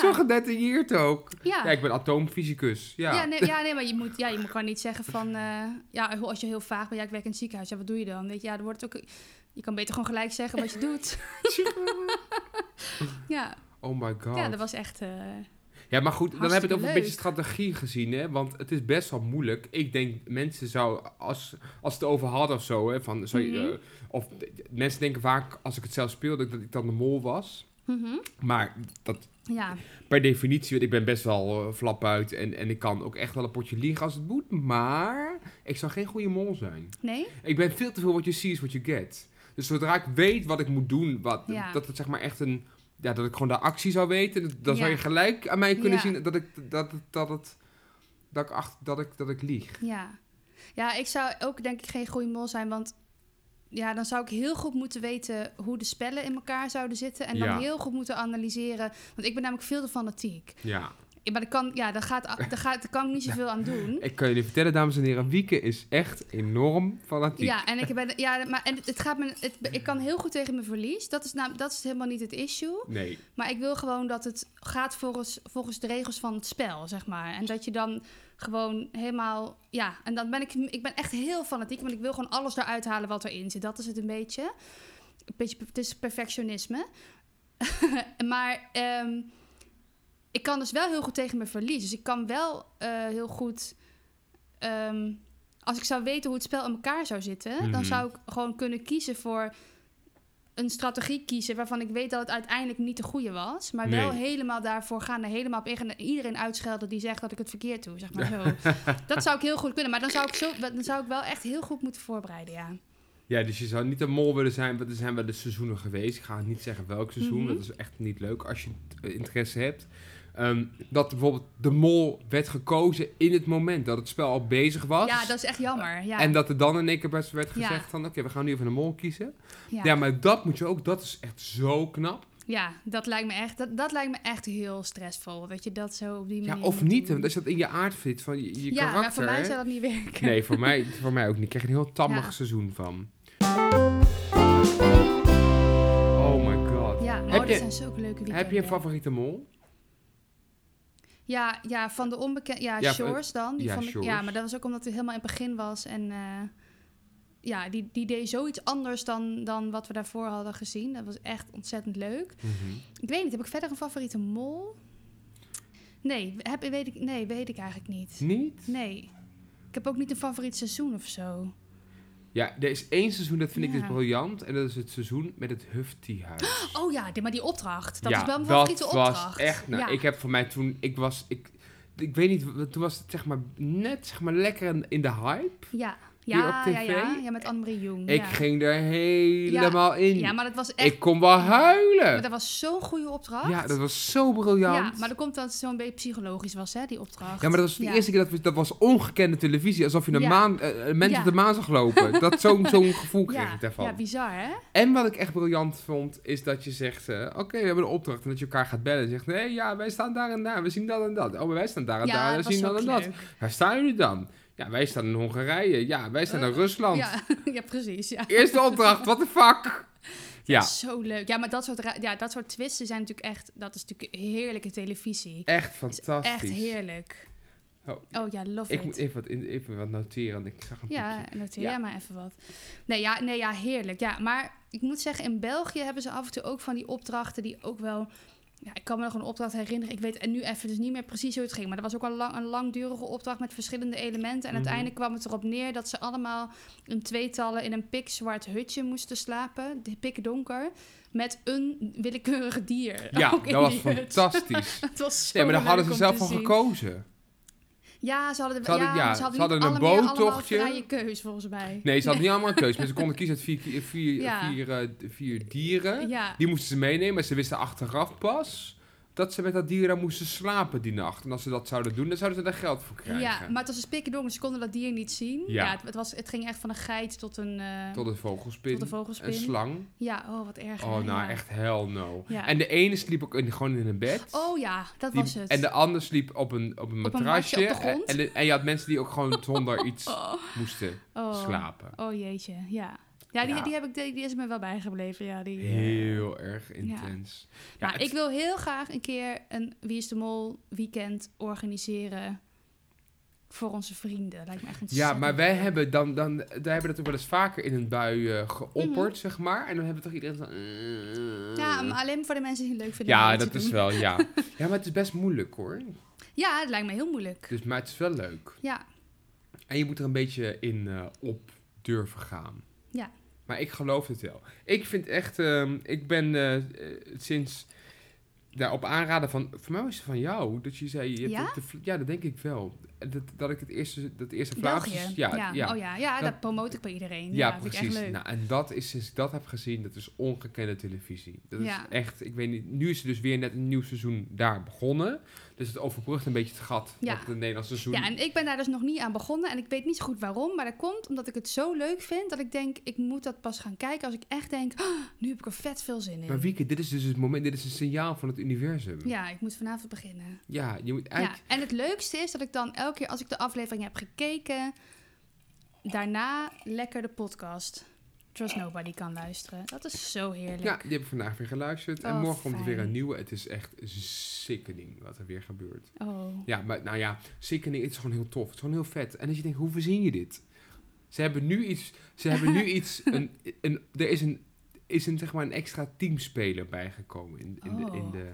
Zo gedetailleerd ook. Ja. Ja, ik ben atoomfysicus. Ja. Ja. nee, ja, nee, maar je moet, ja, je moet gewoon niet zeggen van... eh, ja, als je heel vaag bent, ja, ik werk in het ziekenhuis. Ja, wat doe je dan? Weet je, ja, dan wordt ook... Je kan beter gewoon gelijk zeggen wat je doet. ja, Oh my god. ja, dat was echt... eh, Ja, maar goed, dan heb je het over een beetje strategie gezien, hè? Want het is best wel moeilijk. Ik denk, mensen zou, als, als het over hadden of zo, hè? Van, zou je, Mhm. eh, of mensen denken vaak, als ik het zelf speelde, dat ik dan de mol was. Mhm. Maar dat, Ja, per definitie, ik ben best wel uh, flap uit en, en ik kan ook echt wel een potje liegen als het moet. Maar ik zou geen goede mol zijn. nee? Ik ben veel te veel what you see is what you get. Dus zodra ik weet wat ik moet doen, wat, Ja. dat het zeg maar echt een... Ja, dat ik gewoon de actie zou weten, dat- dan zou je gelijk aan mij kunnen zien dat ik, dat, dat, het, dat, ik achter, dat, ik, dat ik lieg. Ja. Ja, ik zou ook denk ik geen goede mol zijn, want ja, dan zou ik heel goed moeten weten hoe de spellen in elkaar zouden zitten en dan Ja. heel goed moeten analyseren, want ik ben namelijk veel te fanatiek. Ja. Ja, Maar dat kan, ja, daar, gaat, daar, gaat, daar kan ik niet zoveel aan doen. Ik kan jullie vertellen, dames en heren, Wieke is echt enorm fanatiek. Ja, en ik ben, ja, maar en het, het gaat me, het, ik kan heel goed tegen mijn verlies. Dat is, nou, dat is helemaal niet het issue. Nee. Maar ik wil gewoon dat het gaat volgens, volgens de regels van het spel, zeg maar. En dat je dan gewoon helemaal... Ja, en dan ben ik... Ik ben echt heel fanatiek, want ik wil gewoon alles eruit halen wat erin zit. Dat is het een beetje. Een beetje het is perfectionisme. maar ehm, ik kan dus wel heel goed tegen mijn verlies. Dus ik kan wel eh, heel goed... ehm, als ik zou weten hoe het spel in elkaar zou zitten... Mhm. dan zou ik gewoon kunnen kiezen voor een strategie kiezen waarvan ik weet dat het uiteindelijk niet de goede was. Maar wel helemaal daarvoor gaan, er helemaal op in en iedereen uitschelden die zegt dat ik het verkeerd doe, zeg maar zo. dat zou ik heel goed kunnen, maar dan zou ik, zo, dan zou ik wel echt heel goed moeten voorbereiden, ja. Ja, dus je zou niet een mol willen zijn, want er zijn wel de seizoenen geweest. Ik ga niet zeggen welk seizoen, Mhm. dat is echt niet leuk als je interesse hebt. Ehm, dat bijvoorbeeld de mol werd gekozen in het moment dat het spel al bezig was. Ja, dat is echt jammer, ja. En dat er dan in één keer best werd Ja. gezegd van, oké, we gaan nu even een mol kiezen. ja. Ja. maar dat moet je ook, dat is echt zo knap. Ja, dat lijkt me echt, dat, dat lijkt me echt heel stressvol, dat je dat zo op die manier Ja, of niet, doen. want als je dat in je aard vindt van je, je ja, karakter. maar voor mij zou dat niet werken. Nee, voor mij, voor mij ook niet. Ik krijg een heel tammig Ja. seizoen van. Oh my god. Ja, oh, Heb dat je- zijn zulke leuke weekenden. Heb je een favoriete mol? Ja, ja, van de onbekende... Ja, Ja, Shores dan. Die ja, Shores. ja, maar dat was ook omdat hij helemaal in het begin was. En eh, ja, die, die deed zoiets anders dan, dan wat we daarvoor hadden gezien. Dat was echt ontzettend leuk. Mhm. Ik weet niet, heb ik verder een favoriete mol? Nee, heb, weet ik, nee, weet ik eigenlijk niet. Niet? Nee. Ik heb ook niet een favoriet seizoen of zo. Ja, er is één seizoen, dat vind ik dus briljant. En dat is het seizoen met het Hufti-huis. Oh ja, maar die opdracht. Dat is wel mijn dat favoriete was opdracht. echt... Nou, ik heb voor mij toen... Ik was... Ik, ik weet niet, toen was het zeg maar net zeg maar lekker in de hype. ja. Ja, op ja, tv? ja, ja, met Annemarie Jong. Ik ja. ging er helemaal in. Ja, maar dat was echt... Ik kon wel huilen. Maar dat was zo'n goede opdracht. Ja, dat was zo briljant. Ja, maar dat komt dat het zo'n beetje psychologisch was, hè, die opdracht. Ja, maar dat was de eerste keer dat we, dat was ongekende televisie. Alsof je een maan, eh, een mens op de maan zag lopen. Dat zo'n zo'n gevoel kreeg ik daarvan. Ja, bizar, hè? En wat ik echt briljant vond, is dat je zegt... eh, Oké, we hebben een opdracht. En dat je elkaar gaat bellen. En zegt, nee, ja, wij staan daar en daar. We zien dat en dat. Oh, maar wij staan daar en daar. En we zien dat en dat. Waar staan jullie dan? Ja, wij staan in Hongarije. Ja, wij staan in Eh, Rusland. Ja, ja, precies. Ja. Eerste opdracht, what the fuck? Ja, Zo leuk. Ja, maar dat soort, ja, dat soort twisten zijn natuurlijk echt... Dat is natuurlijk heerlijke televisie. echt Is fantastisch. echt heerlijk. Oh. Oh ja, love Ik it. moet even wat, in- even wat noteren. want Ik zag een Ja, piekje. noteer Ja. jij maar even wat. Nee ja, nee, ja, heerlijk. Ja, maar ik moet zeggen, in België hebben ze af en toe ook van die opdrachten die ook wel... Ja, ik kan me nog een opdracht herinneren. Ik weet en nu even dus niet meer precies hoe het ging. Maar dat was ook al lang, een langdurige opdracht met verschillende elementen. En Mhm. uiteindelijk kwam het erop neer dat ze allemaal in tweetallen in een pikzwart hutje moesten slapen. De pikdonker. Met een willekeurig dier. Ja, dat was fantastisch. Het was zo Nee, maar daar hadden ze zelf zien. gekozen. Ja, ze hadden, Ze hadden- ja, ja, ze hadden, ze hadden een boottochtje. vrije keus volgens mij. Nee, ze hadden niet allemaal een keuze. Maar ze konden kiezen uit vier, vier, Ja. vier, eh, vier dieren. Die moesten ze meenemen. Maar ze wisten achteraf pas dat ze met dat dier daar moesten slapen die nacht. En als ze dat zouden doen, dan zouden ze daar geld voor krijgen. Ja, maar het was een spikkerdonker, ze konden dat dier niet zien. Ja. Ja, het, het was, het ging echt van een geit tot een, eh, Tot een vogelspin. tot een vogelspin. Een slang. Ja, oh, wat erg. Oh, nou ja. echt hell no. Ja. En de ene sliep ook in, gewoon in een bed. Oh ja, dat Die- was het. En de ander sliep op een, op een Op matrasje. op. En, de- en je had mensen die ook gewoon zonder iets oh. moesten Oh. slapen. Oh jeetje, ja. Ja, die, Ja. Die, heb ik, die, die is me wel bijgebleven. Ja, die, eh, Heel erg intens. Ja, nou, het- ik wil heel graag een keer een Wie is de Mol weekend organiseren voor onze vrienden. Lijkt me echt Ja, maar wij leuk. hebben dan, dan wij hebben dat ook wel eens vaker in een bui eh, geopperd, Mhm. zeg maar. En dan hebben toch iedereen van... eh. Ja, maar alleen voor de mensen die het leuk vinden. Ja, dat is doen. wel, ja. Ja, maar het is best moeilijk hoor. Ja, het lijkt me heel moeilijk. Dus, maar het is wel leuk. Ja, En je moet er een beetje in op durven gaan. Maar ik geloof het wel. Ik vind echt, ehm, ik ben eh, eh, sinds, daar op aanraden van, voor mij was het van jou, dat je zei, je Ja? de ja, dat denk ik wel. Dat, dat ik het eerste, dat eerste. Vlaamse, ja, ja, ja, Oh ja, ja dat, Dat- promote ik bij iedereen. ja, Ja, vind ik precies. echt leuk. Nou, en dat is, sinds ik dat heb gezien, dat is ongekende televisie. Dat Ja. is echt, ik weet niet, nu is er dus weer net een nieuw seizoen daar begonnen. Dus het overbrugt een beetje het gat Ja. het Nederlandse seizoen... Ja, en ik ben daar dus nog niet aan begonnen. En ik weet niet zo goed waarom. Maar dat komt omdat ik het zo leuk vind. Dat ik denk, ik moet dat pas gaan kijken. Als ik echt denk, "Oh, nu heb ik er vet veel zin in. Maar Wieke, dit is dus het moment, dit is een signaal van het universum. Ja, ik moet vanavond beginnen. Ja, je moet eigenlijk... Ja, en het leukste is dat ik dan elke keer als ik de aflevering heb gekeken, daarna lekker de podcast Trust Nobody kan luisteren. Dat is zo heerlijk. Ja, die heb ik vandaag weer geluisterd. en Oh, morgen komt er weer een nieuwe. Het is echt sickening wat er weer gebeurt. Oh. Ja, maar nou ja, sickening, het is gewoon heel tof. Het is gewoon heel vet. En als je denkt, hoe verzin je dit? Ze hebben nu iets, ze hebben nu iets, een, een, er is een, is een, zeg maar, een extra teamspeler bijgekomen in, in, de, in Oh. de...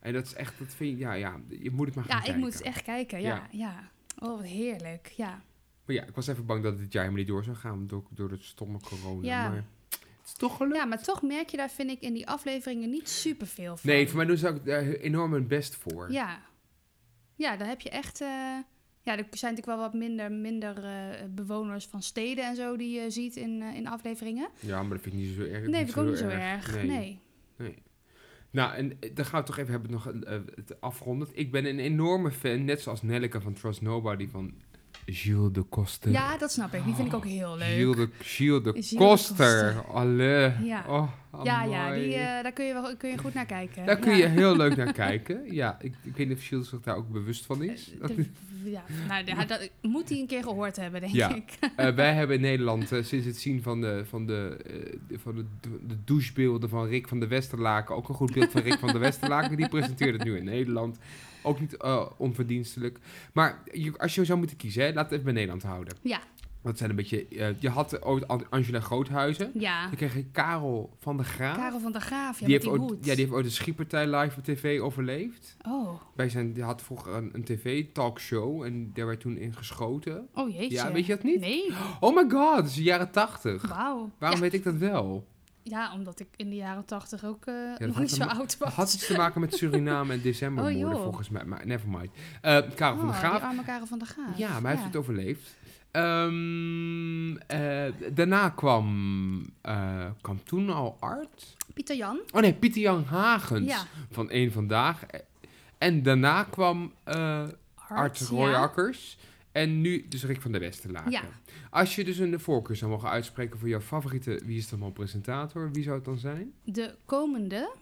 En dat is echt, dat vind je, ja, ja, je moet het maar gaan Ja, ik kijken. moet echt kijken. Ja, ja. Oh, wat heerlijk. Ja. Maar ja, ik was even bang dat het dit jaar helemaal niet door zou gaan door, door het stomme corona. Ja. Maar het is toch gelukt. ja, maar toch merk je daar, vind ik, in die afleveringen niet superveel van. Nee, voor mij doen ze ook daar enorm hun best voor. Ja. Ja, dan heb je echt... eh, ja, er zijn natuurlijk wel wat minder, minder eh, bewoners van steden en zo die je ziet in, eh, in afleveringen. Ja, maar dat vind ik niet zo erg. Nee, vind ik ook niet zo erg. Nee. Nee. Nou, en dan gaan we toch even hebben nog het afgerond. Ik ben een enorme fan, net zoals Nelleke van Trust Nobody, van Gilles de Koster. Ja, dat snap ik. Die vind ik ook heel leuk. Gilles de, Gilles de Gilles de Koster. Koster. Allee. Ja. Oh, Ja, ja, amai. die, eh, daar kun je, wel, kun je goed naar kijken. Daar kun Ja. je heel leuk naar kijken. Ja, ik, ik weet niet of Gilles zich daar ook bewust van is. Eh, de- ja, nou, ja, dat moet hij een keer gehoord hebben, denk Ja. ik. Eh, wij hebben in Nederland sinds het zien van, de, van, de, van de, de douchebeelden van Rick van de Westerlaken, ook een goed beeld van Rick van de Westerlaken, die presenteert het nu in Nederland. Ook niet onverdienstelijk. Maar je, als je zou moeten kiezen, hè, laat het even bij Nederland houden. Ja. Dat zijn een beetje, eh, je had ooit An- Angela Groothuizen, Ja, dan kreeg je Karel van der Graaf. Karel van der Graaf, ja, die, met heeft die ooit, hoed. ja, die heeft ooit een schietpartij live op tv overleefd. Oh, Bij zijn, die had vroeger een, een tv-talkshow en daar werd toen in geschoten. oh jeetje. Ja, weet je dat niet? Nee, Oh my god, dat is de jaren tachtig. wauw. Waarom ja, weet ik dat wel? ja, omdat ik in de jaren tachtig ook eh, nog niet zo oud was. had iets te maken met Suriname en decembermoorden, Oh, joh. volgens mij. Maar nevermind. Eh Karel van der Oh, Graaf. Die arme Karel van der Graaf. Ja, maar hij heeft het overleefd. Ehm, eh, daarna kwam, eh, kwam toen al Art. Pieter Jan. Oh nee, Pieter Jan Hagens Ja. van Eén Vandaag. En daarna kwam eh Art Roy ja. Akkers. En nu dus Rick van der Westerlaken. Ja. Als je dus een voorkeur zou mogen uitspreken voor jouw favoriete Wie is de Man presentator, wie zou het dan zijn? De komende...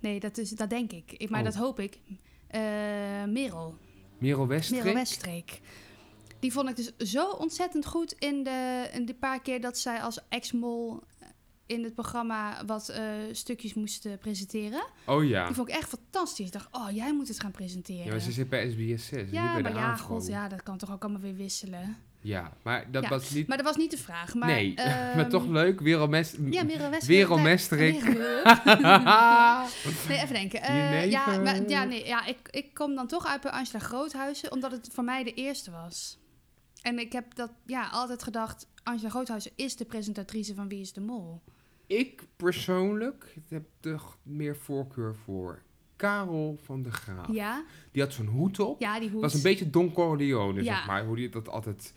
Nee, dat, is, dat denk ik. ik maar Oh. dat hoop ik. Merel. Merel Westrik? Merel Westreek. Die vond ik dus zo ontzettend goed in de, in de paar keer dat zij als ex-mol in het programma wat eh, stukjes moest eh, presenteren. Oh ja. Die vond ik echt fantastisch. Ik dacht, oh, jij moet het gaan presenteren. Ja, ze zit bij SBS 6, Ja, bij maar de ja, god, ja, dat kan toch ook allemaal weer wisselen. Ja, maar dat Ja, was niet... Maar dat was niet de vraag. Maar, nee, maar ehm, toch leuk. Wereldmest... Ja, Merel Westreek. Merel Westreek. nee, even denken. Eh, Jenever. ja, maar, ja, nee, ja ik, ik kom dan toch uit bij Angela Groothuizen, omdat het voor mij de eerste was. En ik heb dat ja, altijd gedacht, Angela Groothuizen is de presentatrice van Wie is de Mol. Ik persoonlijk heb toch meer voorkeur voor Karel van der Graaf. Ja, Die had zo'n hoed op. ja die hoed. was een beetje Don Corleone, Ja. zeg maar. Hoe die dat altijd...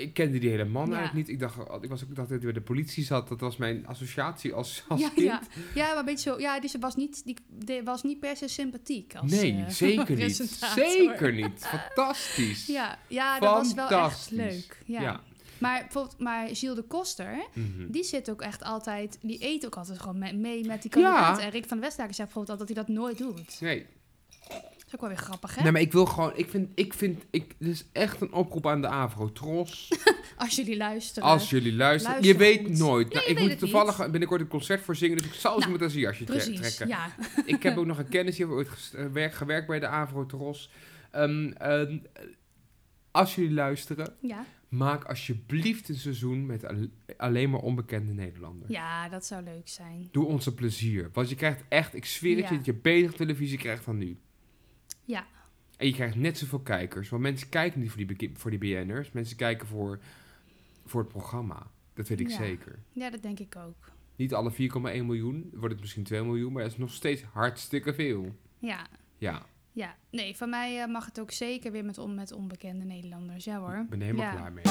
Ik kende die hele man Ja. eigenlijk niet. Ik dacht, ik was ook dacht dat hij bij de politie zat. Dat was mijn associatie als, als ja, kind. ja. ja, maar een beetje zo. Ja, die was niet, die, was niet per se sympathiek. Als, nee, eh, zeker niet. Zeker niet. Fantastisch. Ja, ja dat was wel echt leuk. Ja. Maar bijvoorbeeld, maar Gilles de Koster, Mhm. die zit ook echt altijd, die eet ook altijd gewoon mee, mee met die Ja. kandidaten. En Rick van Westdaken zegt bijvoorbeeld altijd dat hij dat nooit doet. Nee. Ook wel weer grappig, hè? nee, maar ik wil gewoon... Ik vind... Ik vind ik, dit is echt een oproep aan de Avro-tros. Als jullie luisteren. Als jullie luisteren. Luister je weet nooit. Nee, Nou, ik moet toevallig niet. binnenkort een concert voor zingen. Dus ik zal ze Nou, met een jasje Precies, trekken. ja. Ik heb ook nog een kennis. Die heeft ooit ges- eh, werk, gewerkt bij de Avro-tros. Ehm, ehm, als jullie luisteren... Ja. Maak alsjeblieft een seizoen met al- alleen maar onbekende Nederlanders. ja, dat zou leuk zijn. Doe ons een plezier. Want je krijgt echt, ik zweer het je, dat je beter televisie krijgt dan nu. Ja. En je krijgt net zoveel kijkers. Want mensen kijken niet voor die, voor die BN'ers. Mensen kijken voor, voor het programma. Dat weet ik Ja. zeker. Ja, dat denk ik ook. Niet alle 4,1 miljoen. Wordt het misschien 2 miljoen. Maar dat is nog steeds hartstikke veel. Ja. Ja, Ja, nee, van mij eh, mag het ook zeker weer met, on met onbekende Nederlanders. Ja hoor. ik ben helemaal ja. klaar mee.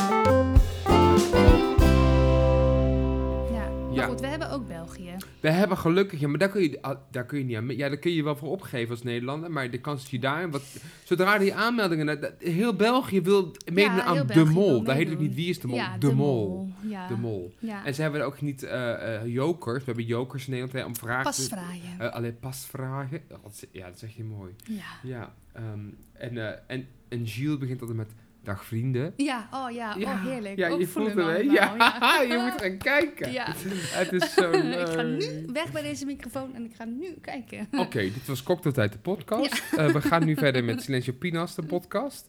Ja, maar Ja. goed, we hebben ook België. We hebben gelukkig, ja, maar daar kun je, ah, daar kun je niet aan. Ja, daar kun je wel voor opgeven als Nederlander. Maar de kans dat je daar. Wat, zodra die aanmeldingen. dat- heel België wil meedoen Ja, aan De Mol. Daar heet het niet Wie is de Mol? Ja, de, Mol. Ja. De Mol. En ze hebben ook niet eh, eh, jokers. We hebben jokers in Nederland hè, om vragen. Pasvragen. eh, alleen pasvragen. Oh, Ja, dat zeg je mooi. ja. Ja. ehm, en, eh, en, en Gilles begint altijd met... Dag vrienden. Ja, oh ja, oh heerlijk. Ja, je voelt we hè? Ja, je moet gaan kijken. Ja. Het is zo leuk. ik ga nu weg bij deze microfoon en ik ga nu kijken. Oké, dit was Cocktailtijd, de podcast. Eh, we gaan nu verder met Silencio Pinas, de podcast.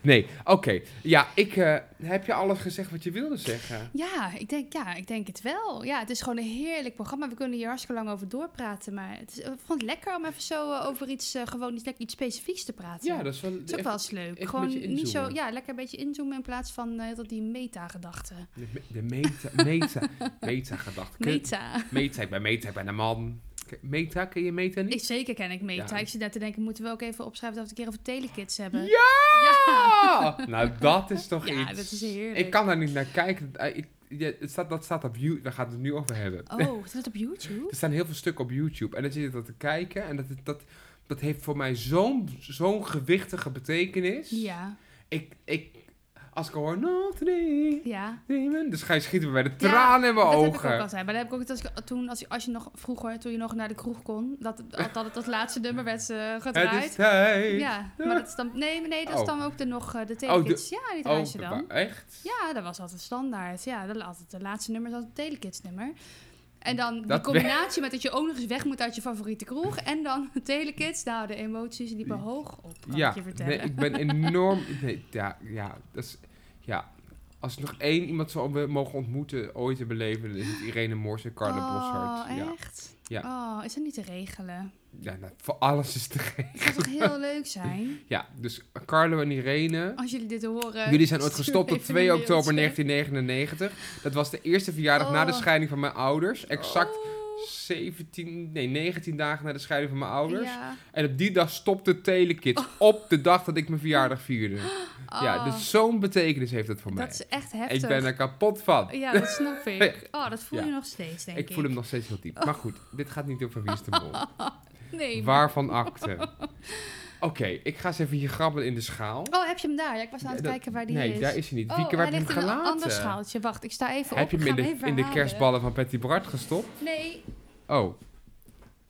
Nee, oké. Ja, ik... eh, heb je alles gezegd wat je wilde zeggen? Ja, ik denk, ja, ik denk het wel. Ja, het is gewoon een heerlijk programma. We kunnen hier hartstikke lang over doorpraten. Maar het is, ik vond het lekker om even zo eh, over iets, eh, gewoon iets, lekker iets specifieks te praten. Ja, dat is wel... Dat is ook wel eens leuk. Gewoon niet zo, ja, lekker een beetje inzoomen in plaats van eh, dat die meta-gedachte. De, me- de meta... Meta... Meta-gedachte. Kun- Meta. Meta, ik ben meta, ik ben een man. Meta, ken je meta niet? Ik, zeker ken ik meta. Ja. Ik zit daar te denken, moeten we ook even opschrijven dat we een keer over telekids hebben? Ja! Nou, dat is toch Ja, iets. dat is heerlijk. Ik kan daar niet naar kijken. Eh, Ik, ja, het staat, dat staat op YouTube. Daar gaat het nu over hebben. Oh, dat op YouTube? Er staan heel veel stukken op YouTube. En dan zit je dat te kijken. En dat, dat, dat heeft voor mij zo'n zo'n gewichtige betekenis. Ja, Ik, ik, als ik hoor, not drie, ja. demon, dus ga je schieten bij de tranen in mijn dat heb ik ogen. ook altijd. Maar dat heb ik ook als, ik- toen, als, je- als je nog vroeger, toen je nog naar de kroeg kon, dat dat het laatste nummer werd het is gedraaid. tijd. Ja, maar dat is dan, nee, nee, dat is Oh. dan ook de nog eh, de Oh, telekids. ja, die draai Oh, je dan. wa- echt? Ja, dat was altijd standaard. Ja, dat altijd de laatste nummer is altijd het telekids nummer. En dan die Dat combinatie met dat je ook nog eens weg moet uit je favoriete kroeg. En dan telekids. Nou, de emoties liepen hoog op, kan ja, ik je vertellen. nee, ik ben enorm... Nee, ja, ja, dat is... Ja, als ik nog één iemand zou mogen ontmoeten, ooit te beleven, dan is het Irene Mors en Carla oh, Boshart. Ja, echt? Ja. Oh, is dat niet te regelen? ja nou, voor alles is te geven. Dat zou toch heel leuk zijn? Ja, dus Carlo en Irene... Als jullie dit horen. Jullie zijn ooit gestopt op even 2 een oktober mailtje. 1999. Dat was de eerste verjaardag na de Oh. scheiding van mijn ouders. Exact Oh, 17, nee, 19 dagen na de scheiding van mijn ouders. Ja. En op die dag stopte Telekids. Op de dag dat ik mijn verjaardag vierde. Ja, Oh, dus zo'n betekenis heeft het voor mij. Dat is echt heftig. Ik ben er kapot van. Ja, dat snap ik. Oh, dat voel Ja. je nog steeds, denk ik. Ik voel hem nog steeds heel diep. Maar goed, dit gaat niet over Wie is de Mol. Nee. Waarvan akte? Oké, ik ga eens even hier grabbelen in de schaal. Oh, heb je hem daar? Ja, ik was aan het kijken waar die nee, is. daar is hij niet. Oh, Wieke, waar heb je hem ligt in een gelaten? ander schaaltje. Wacht, ik sta even Heb op. je Ik hem in hem de, in kerstballen van Patty Bart gestopt? Nee. Oh.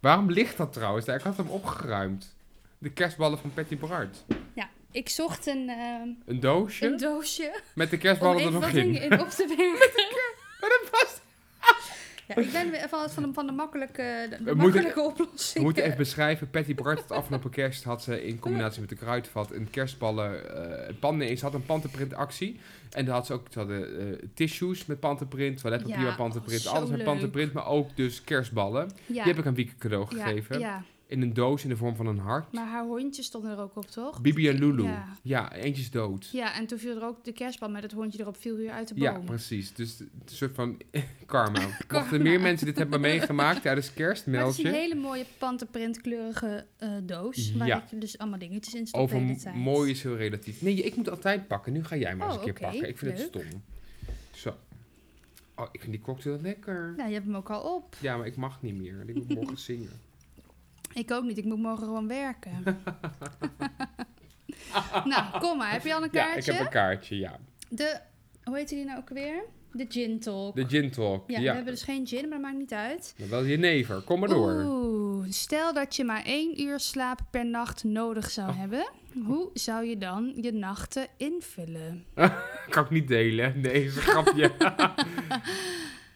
Waarom ligt dat trouwens? daar? Ik had hem opgeruimd. De kerstballen van Patty Bart. Ja, ik zocht een, ehm, Een doosje een doosje met de om kerstballen er nog wat in. dingen in op te bergen. Maar dat was... ja, ik ben weer van, van, de, van de makkelijke, de, makkelijke We oplossing. moeten even beschrijven. Patty Bart, het afgelopen kerst, had ze in combinatie met de kruidvat een kerstballen eh pan. Nee, ze had een pantenprint actie. En daar had ze ook ze hadden, eh, tissues met pantenprint, toiletpapier Ja, met pantenprint, oh, alles met pantenprint, maar ook dus kerstballen. ja. Die heb ik aan Wieke cadeau gegeven. Ja, In een doos in de vorm van een hart. Maar haar hondje stond er ook op, toch? Bibi en Lulu. Ja. Ja, eentje is dood. Ja, en toen viel er ook de kerstbal met het hondje erop, viel weer uit de boom. Ja, precies. Dus een soort van karma. Mochten meer mensen dit hebben meegemaakt tijdens kerst, Maar het is een hele mooie pantenprintkleurige eh, doos. Waar Ja. je dus allemaal dingetjes in stopt Over mooi is heel relatief. Nee, ik moet altijd pakken. Nu ga jij maar eens Oh, een keer pakken. Ik vind het Leuk. stom. Zo. Oh, ik vind die cocktail lekker. Nou, je hebt hem ook al op. Ja, maar ik mag niet meer. Ik moet morgen zingen. Ik ook niet, ik moet morgen gewoon werken. nou, kom maar. Heb je al een Ja, kaartje? ik heb een kaartje, ja. De, hoe heet die nou ook weer? De Gin Talk. De gin talk. ja, Ja, we hebben dus geen gin, maar dat maakt niet uit. Maar wel jenever. Kom maar door. Oeh, stel dat je maar één uur slaap per nacht nodig zou Oh. hebben. Hoe zou je dan je nachten invullen? Kan ik niet delen. Nee, is een grapje.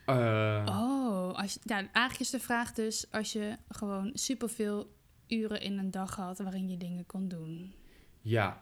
Eh, Oh, als je, ja, eigenlijk is de vraag dus als je gewoon superveel uren in een dag had waarin je dingen kon doen. Ja.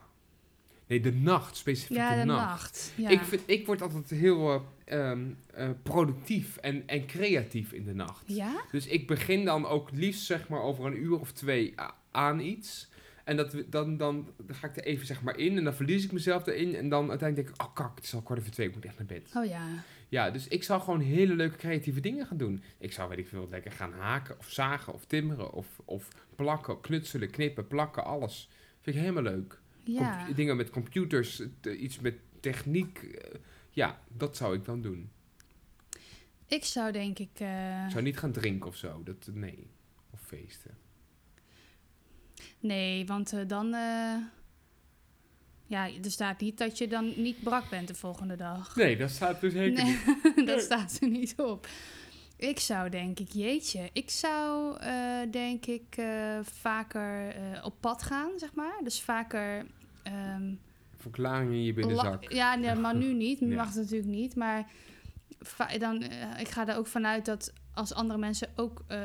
Nee, de nacht. Specifiek Ja, de, de nacht. nacht. Ja. Ik, vind, ik word altijd heel eh, ehm, eh, productief en, en creatief in de nacht. Ja? Dus ik begin dan ook liefst zeg maar over een uur of twee aan iets. En dat, dan, dan, dan ga ik er even zeg maar in en dan verlies ik mezelf erin. En dan uiteindelijk denk ik, oh kak, het is al kwart over twee, ik moet echt naar bed. Oh ja. Ja, dus ik zou gewoon hele leuke creatieve dingen gaan doen. Ik zou, weet ik veel, lekker gaan haken of zagen of timmeren of, of plakken, knutselen, knippen, plakken, alles. Vind ik helemaal leuk. Ja. Dingen met computers, te- iets met techniek. eh, ja, dat zou ik dan doen. Ik zou denk ik... eh, Ik zou niet gaan drinken of zo. Dat, nee. Of feesten. Nee, want eh, dan... Ja, er staat niet dat je dan niet brak bent de volgende dag. Nee, dat staat dus zeker Nee, niet. dat staat er niet op. Ik zou denk ik, jeetje, ik zou eh, denk ik eh, vaker eh, op pad gaan, zeg maar. Dus vaker... ehm, Verklaring in je binnenzak. Ja, nee, maar nu niet. Nu Ja. mag het natuurlijk niet. Maar dan, ik ga er ook vanuit dat als andere mensen ook... eh,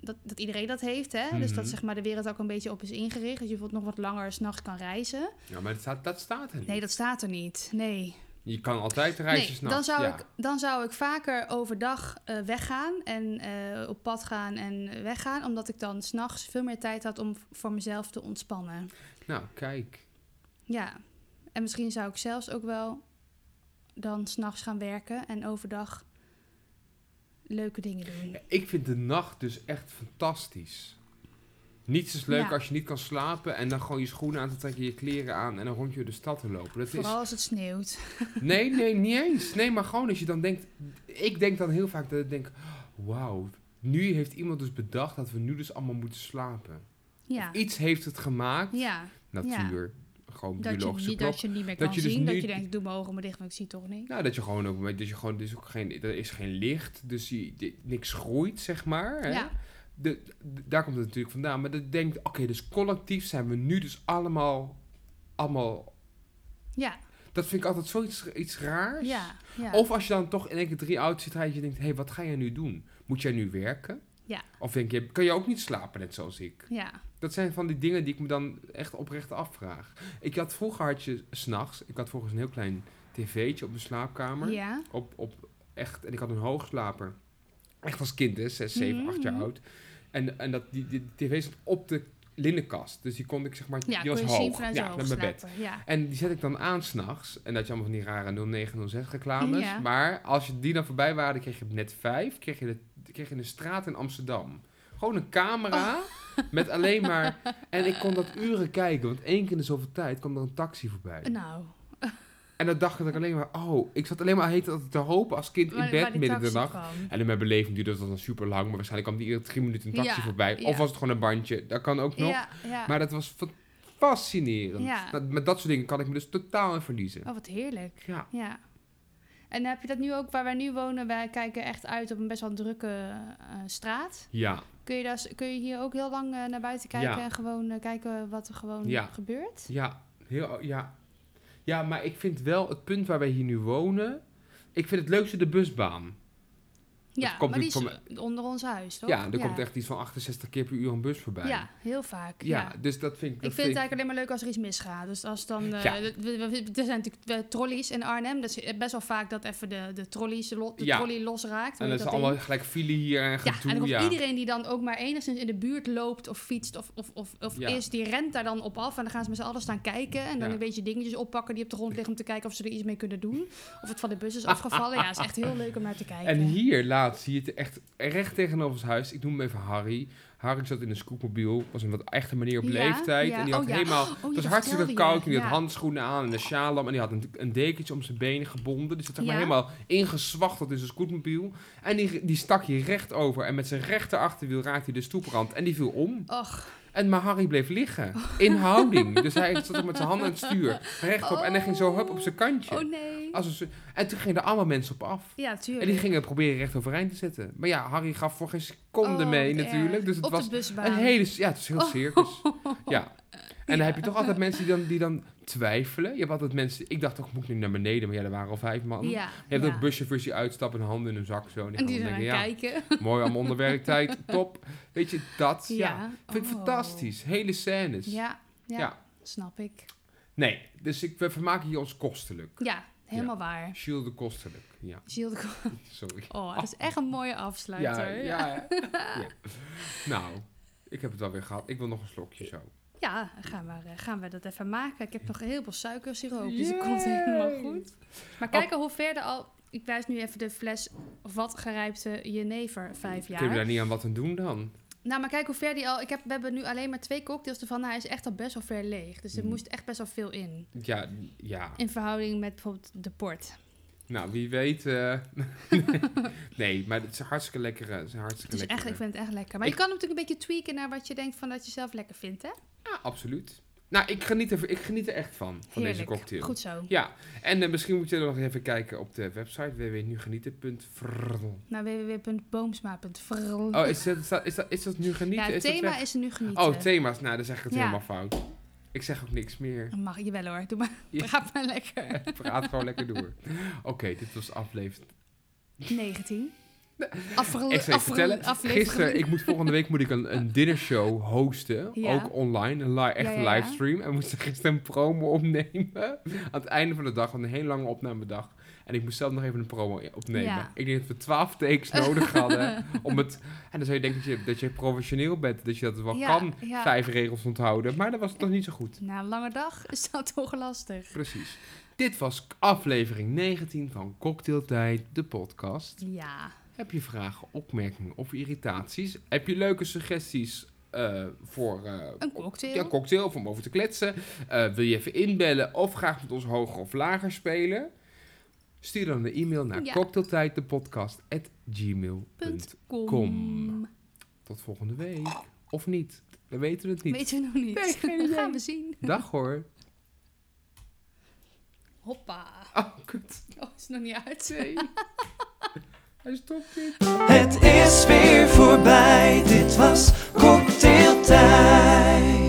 dat, dat iedereen dat heeft, hè. Dus dat Mhm. zeg maar de wereld ook een beetje op is ingericht. Dat je bijvoorbeeld nog wat langer s'nachts kan reizen. Ja, maar dat staat, dat staat er niet. Nee, dat staat er niet. Nee. Je kan altijd reizen nee, s'nachts. dan, zou ja. ik, dan zou ik vaker overdag eh, weggaan en eh, op pad gaan en weggaan. Omdat ik dan s'nachts veel meer tijd had om voor mezelf te ontspannen. Nou, kijk. Ja, en misschien zou ik zelfs ook wel dan s'nachts gaan werken en overdag leuke dingen doen. Ik vind de nacht dus echt fantastisch. Niets is leuk Ja. als je niet kan slapen en dan gewoon je schoenen aan te trekken, je kleren aan en dan rond je door de stad te lopen. Dat is... Vooral als het sneeuwt. Nee, nee, niet eens. Nee, maar gewoon als je dan denkt... Ik denk dan heel vaak dat ik denk... Wauw, nu heeft iemand dus bedacht dat we nu dus allemaal moeten slapen. Ja, Iets heeft het gemaakt. ja. Natuur. Gewoon Dat je, niet, dat je niet meer Dat kan dus zien. Dat je denkt, ik doe mijn ogen maar dicht, want ik zie toch niet. Nou, dat je gewoon ook... Dat je gewoon, er is ook geen, er is geen licht, dus je, niks groeit, zeg maar. Hè? Ja, De, de- daar komt het natuurlijk vandaan. Maar dat denkt, oké, dus collectief zijn we nu dus allemaal... Allemaal... ja, Dat vind ik altijd zoiets iets raars. ja. ja. Of als je dan toch in één keer drie auto's zit rijden, je denkt, hé, hey, wat ga jij nu doen? Moet jij nu werken? Ja. Of denk je, kan je ook niet slapen, net zoals ik? ja. Dat zijn van die dingen die ik me dan echt oprecht afvraag. Ik had vroeger had je s'nachts, ik had vroeger een heel klein tv'tje op mijn slaapkamer. Ja, Op, op echt, en ik had een hoogslaper. Echt als kind, hè, 6, 7, 8 jaar Mhm. oud. En, en dat, die, die, tv zat op de linnenkast. Dus die kon ik zeg maar, ja die was hoog. ja, de met mijn bed. Ja. En die zet ik dan aan s'nachts. En dat je allemaal van die rare 0906 reclames. Ja. Maar als je die dan voorbij waren, kreeg je net 5. Kreeg je, de, kreeg je een straat in Amsterdam. Gewoon een camera Oh. met alleen maar... En ik kon dat uren kijken. Want één keer in de zoveel tijd kwam er een taxi voorbij. Nou, En dan dacht ik alleen maar... Oh, ik zat alleen maar heet te hopen als kind in bed midden in de nacht. kwam. En in mijn beleving duurde dat dan super lang. Maar waarschijnlijk kwam die iedere drie minuten een taxi Ja, voorbij. ja. Of was het gewoon een bandje. Dat kan ook nog. Ja. Maar dat was fa- fascinerend. Dat- met dat soort dingen kan ik me dus totaal in verliezen. Oh, wat heerlijk. Ja. En heb je dat nu ook waar wij nu wonen? Wij kijken echt uit op een best wel drukke eh, straat. Ja, Kun je, daar, kun je hier ook heel lang eh, naar buiten kijken Ja. en gewoon eh, kijken wat er gewoon Ja. gebeurt? ja, heel, ja. Ja, maar ik vind wel het punt waar wij hier nu wonen... Ik vind het leukste de busbaan. Ja, dat komt maar die is van- onder ons huis, toch? Ja, er komt echt iets van 68 keer per uur een bus voorbij. Ja, heel vaak. Ja, Ja. dus dat vind ik... Ik vind het eigenlijk alleen maar leuk als er iets misgaat. Dus als dan... eh, Ja. we- we- we- er zijn natuurlijk eh, trolleys in Arnhem. Dat is best wel vaak dat even de, de, trolleys, de Ja. trolley losraakt. En dat is allemaal gelijk file hier en Ja, gedoe. en dan Ja, komt iedereen die dan ook maar enigszins in de buurt loopt of fietst of, of, of, of Ja. is, die rent daar dan op af. En dan gaan ze met z'n allen staan kijken. En dan Ja. een beetje dingetjes oppakken die op de grond liggen om te kijken of ze er iets mee kunnen doen. Of het van de bus is afgevallen. Ja, is echt heel leuk om naar te kijken. En hier zie je het echt recht tegenover ons huis. Ik noem hem even Harry. Harry zat in een scootmobiel. Was een wat echte manier op Ja, leeftijd. ja. En die had Oh, ja. helemaal... Oh, het was hartstikke koud. En die had handschoenen aan en een sjaal. En die had een, een dekentje om zijn benen gebonden. Dus het zeg maar helemaal ingezwachteld in zijn scootmobiel. En die, die stak hier recht over. En met zijn rechter achterwiel raakte hij de stoeprand. En die viel om. Och, En maar Harry bleef liggen. In houding. Dus hij zat met zijn handen aan het stuur. Rechtop. En hij ging zo hup op zijn kantje. oh nee. Als een, en toen gingen er allemaal mensen op af. Ja, En tuurlijk. die gingen proberen recht overeind te zetten. Maar ja, Harry gaf voor geen seconde Oh, mee natuurlijk. Dus het op was een hele... Ja, het is heel Oh. circus. Ja. En dan heb je toch altijd mensen die dan, die dan twijfelen. Je hebt altijd mensen... Ik dacht toch, moet ik nu naar beneden? Maar ja, er waren al vijf man. Je hebt ook buschauffeurs die uitstappen en handen in hun zak zo. En die, En die dan denken, ja, kijken. mooi allemaal onder werktijd. Top. Weet je, dat. Ja. Vind ik Oh. fantastisch. Hele scènes. Ja, ja, snap ik. Nee, dus ik, we vermaken hier ons kostelijk. Ja, helemaal waar. Shield de kostelijk. Ja, Gilles de sorry. Oh, dat is echt een mooie afsluiter. ja, ja. ja. Nou, ik heb het alweer gehad. Ik wil nog een slokje zo. Ja, gaan we, eh, gaan we dat even maken. Ik heb nog heel veel suikersiroop, dus het komt helemaal goed. Maar kijken hoe ver er al... Ik wijs nu even de fles wat gerijpte jenever, vijf Kun je jaar. daar niet aan wat aan doen dan? Nou, maar kijk hoe ver die al... Ik heb, we hebben nu alleen maar twee cocktails ervan. Nou, hij is echt al best wel ver leeg. Dus er Mm. moest echt best wel veel in. Ja, ja. In verhouding met bijvoorbeeld de port. Nou, wie weet. eh, nee, maar het is hartstikke lekker. Het is hartstikke Het is lekker. echt, ik vind het echt lekker. Maar Ik- je kan hem natuurlijk een beetje tweaken naar wat je denkt van dat je zelf lekker vindt, hè? Ja, absoluut. Nou, ik geniet er, ik geniet er echt van, van deze cocktail. Goed zo. Ja, en eh, misschien moet je er nog even kijken op de website www.nugenieten.frl. Naar www.boomsma.frl. Oh, is dat, is dat, is dat, is dat nu genieten? ja, het Is thema is er nu genieten. Oh, thema's. Nou, dan zeg ik het Ja. helemaal fout. Ik zeg ook niks meer. Mag je wel hoor. Doe maar. Ja. Praat maar lekker. Praat gewoon lekker door. Oké, dit was aflevering 19. Ik vertellen, aflevering. gisteren, ik moet, volgende week moet ik een, een dinnershow hosten, Ja. ook online, een li echt Ja, een ja, ja. livestream. En we moesten gisteren een promo opnemen, aan het einde van de dag, want een hele lange opnamedag. En ik moest zelf nog even een promo opnemen. Ik denk dat we twaalf takes nodig hadden om het... En dan zou je denken dat je, dat je professioneel bent, dat je dat wel kan, vijf regels onthouden. Maar dat was toch niet zo goed. Na een lange dag is dat toch lastig. Precies. Dit was aflevering 19 van Cocktailtijd, de podcast. Ja. Heb je vragen, opmerkingen of irritaties? Heb je leuke suggesties eh, voor eh, Een cocktail. ja, cocktail of om over te kletsen? Eh, wil je even inbellen of graag met ons hoger of lager spelen? Stuur dan een e-mail naar Ja. cocktailtijddepodcast.gmail.com. Tot volgende week. Of niet. We weten het niet. Weten we nog niet. Nee, geen Dat idee. gaan we zien. Dag hoor. Hoppa. Oh, kut. Oh, is nog niet uit. Nee. Hij. Het is weer voorbij. Dit was cocktailtijd.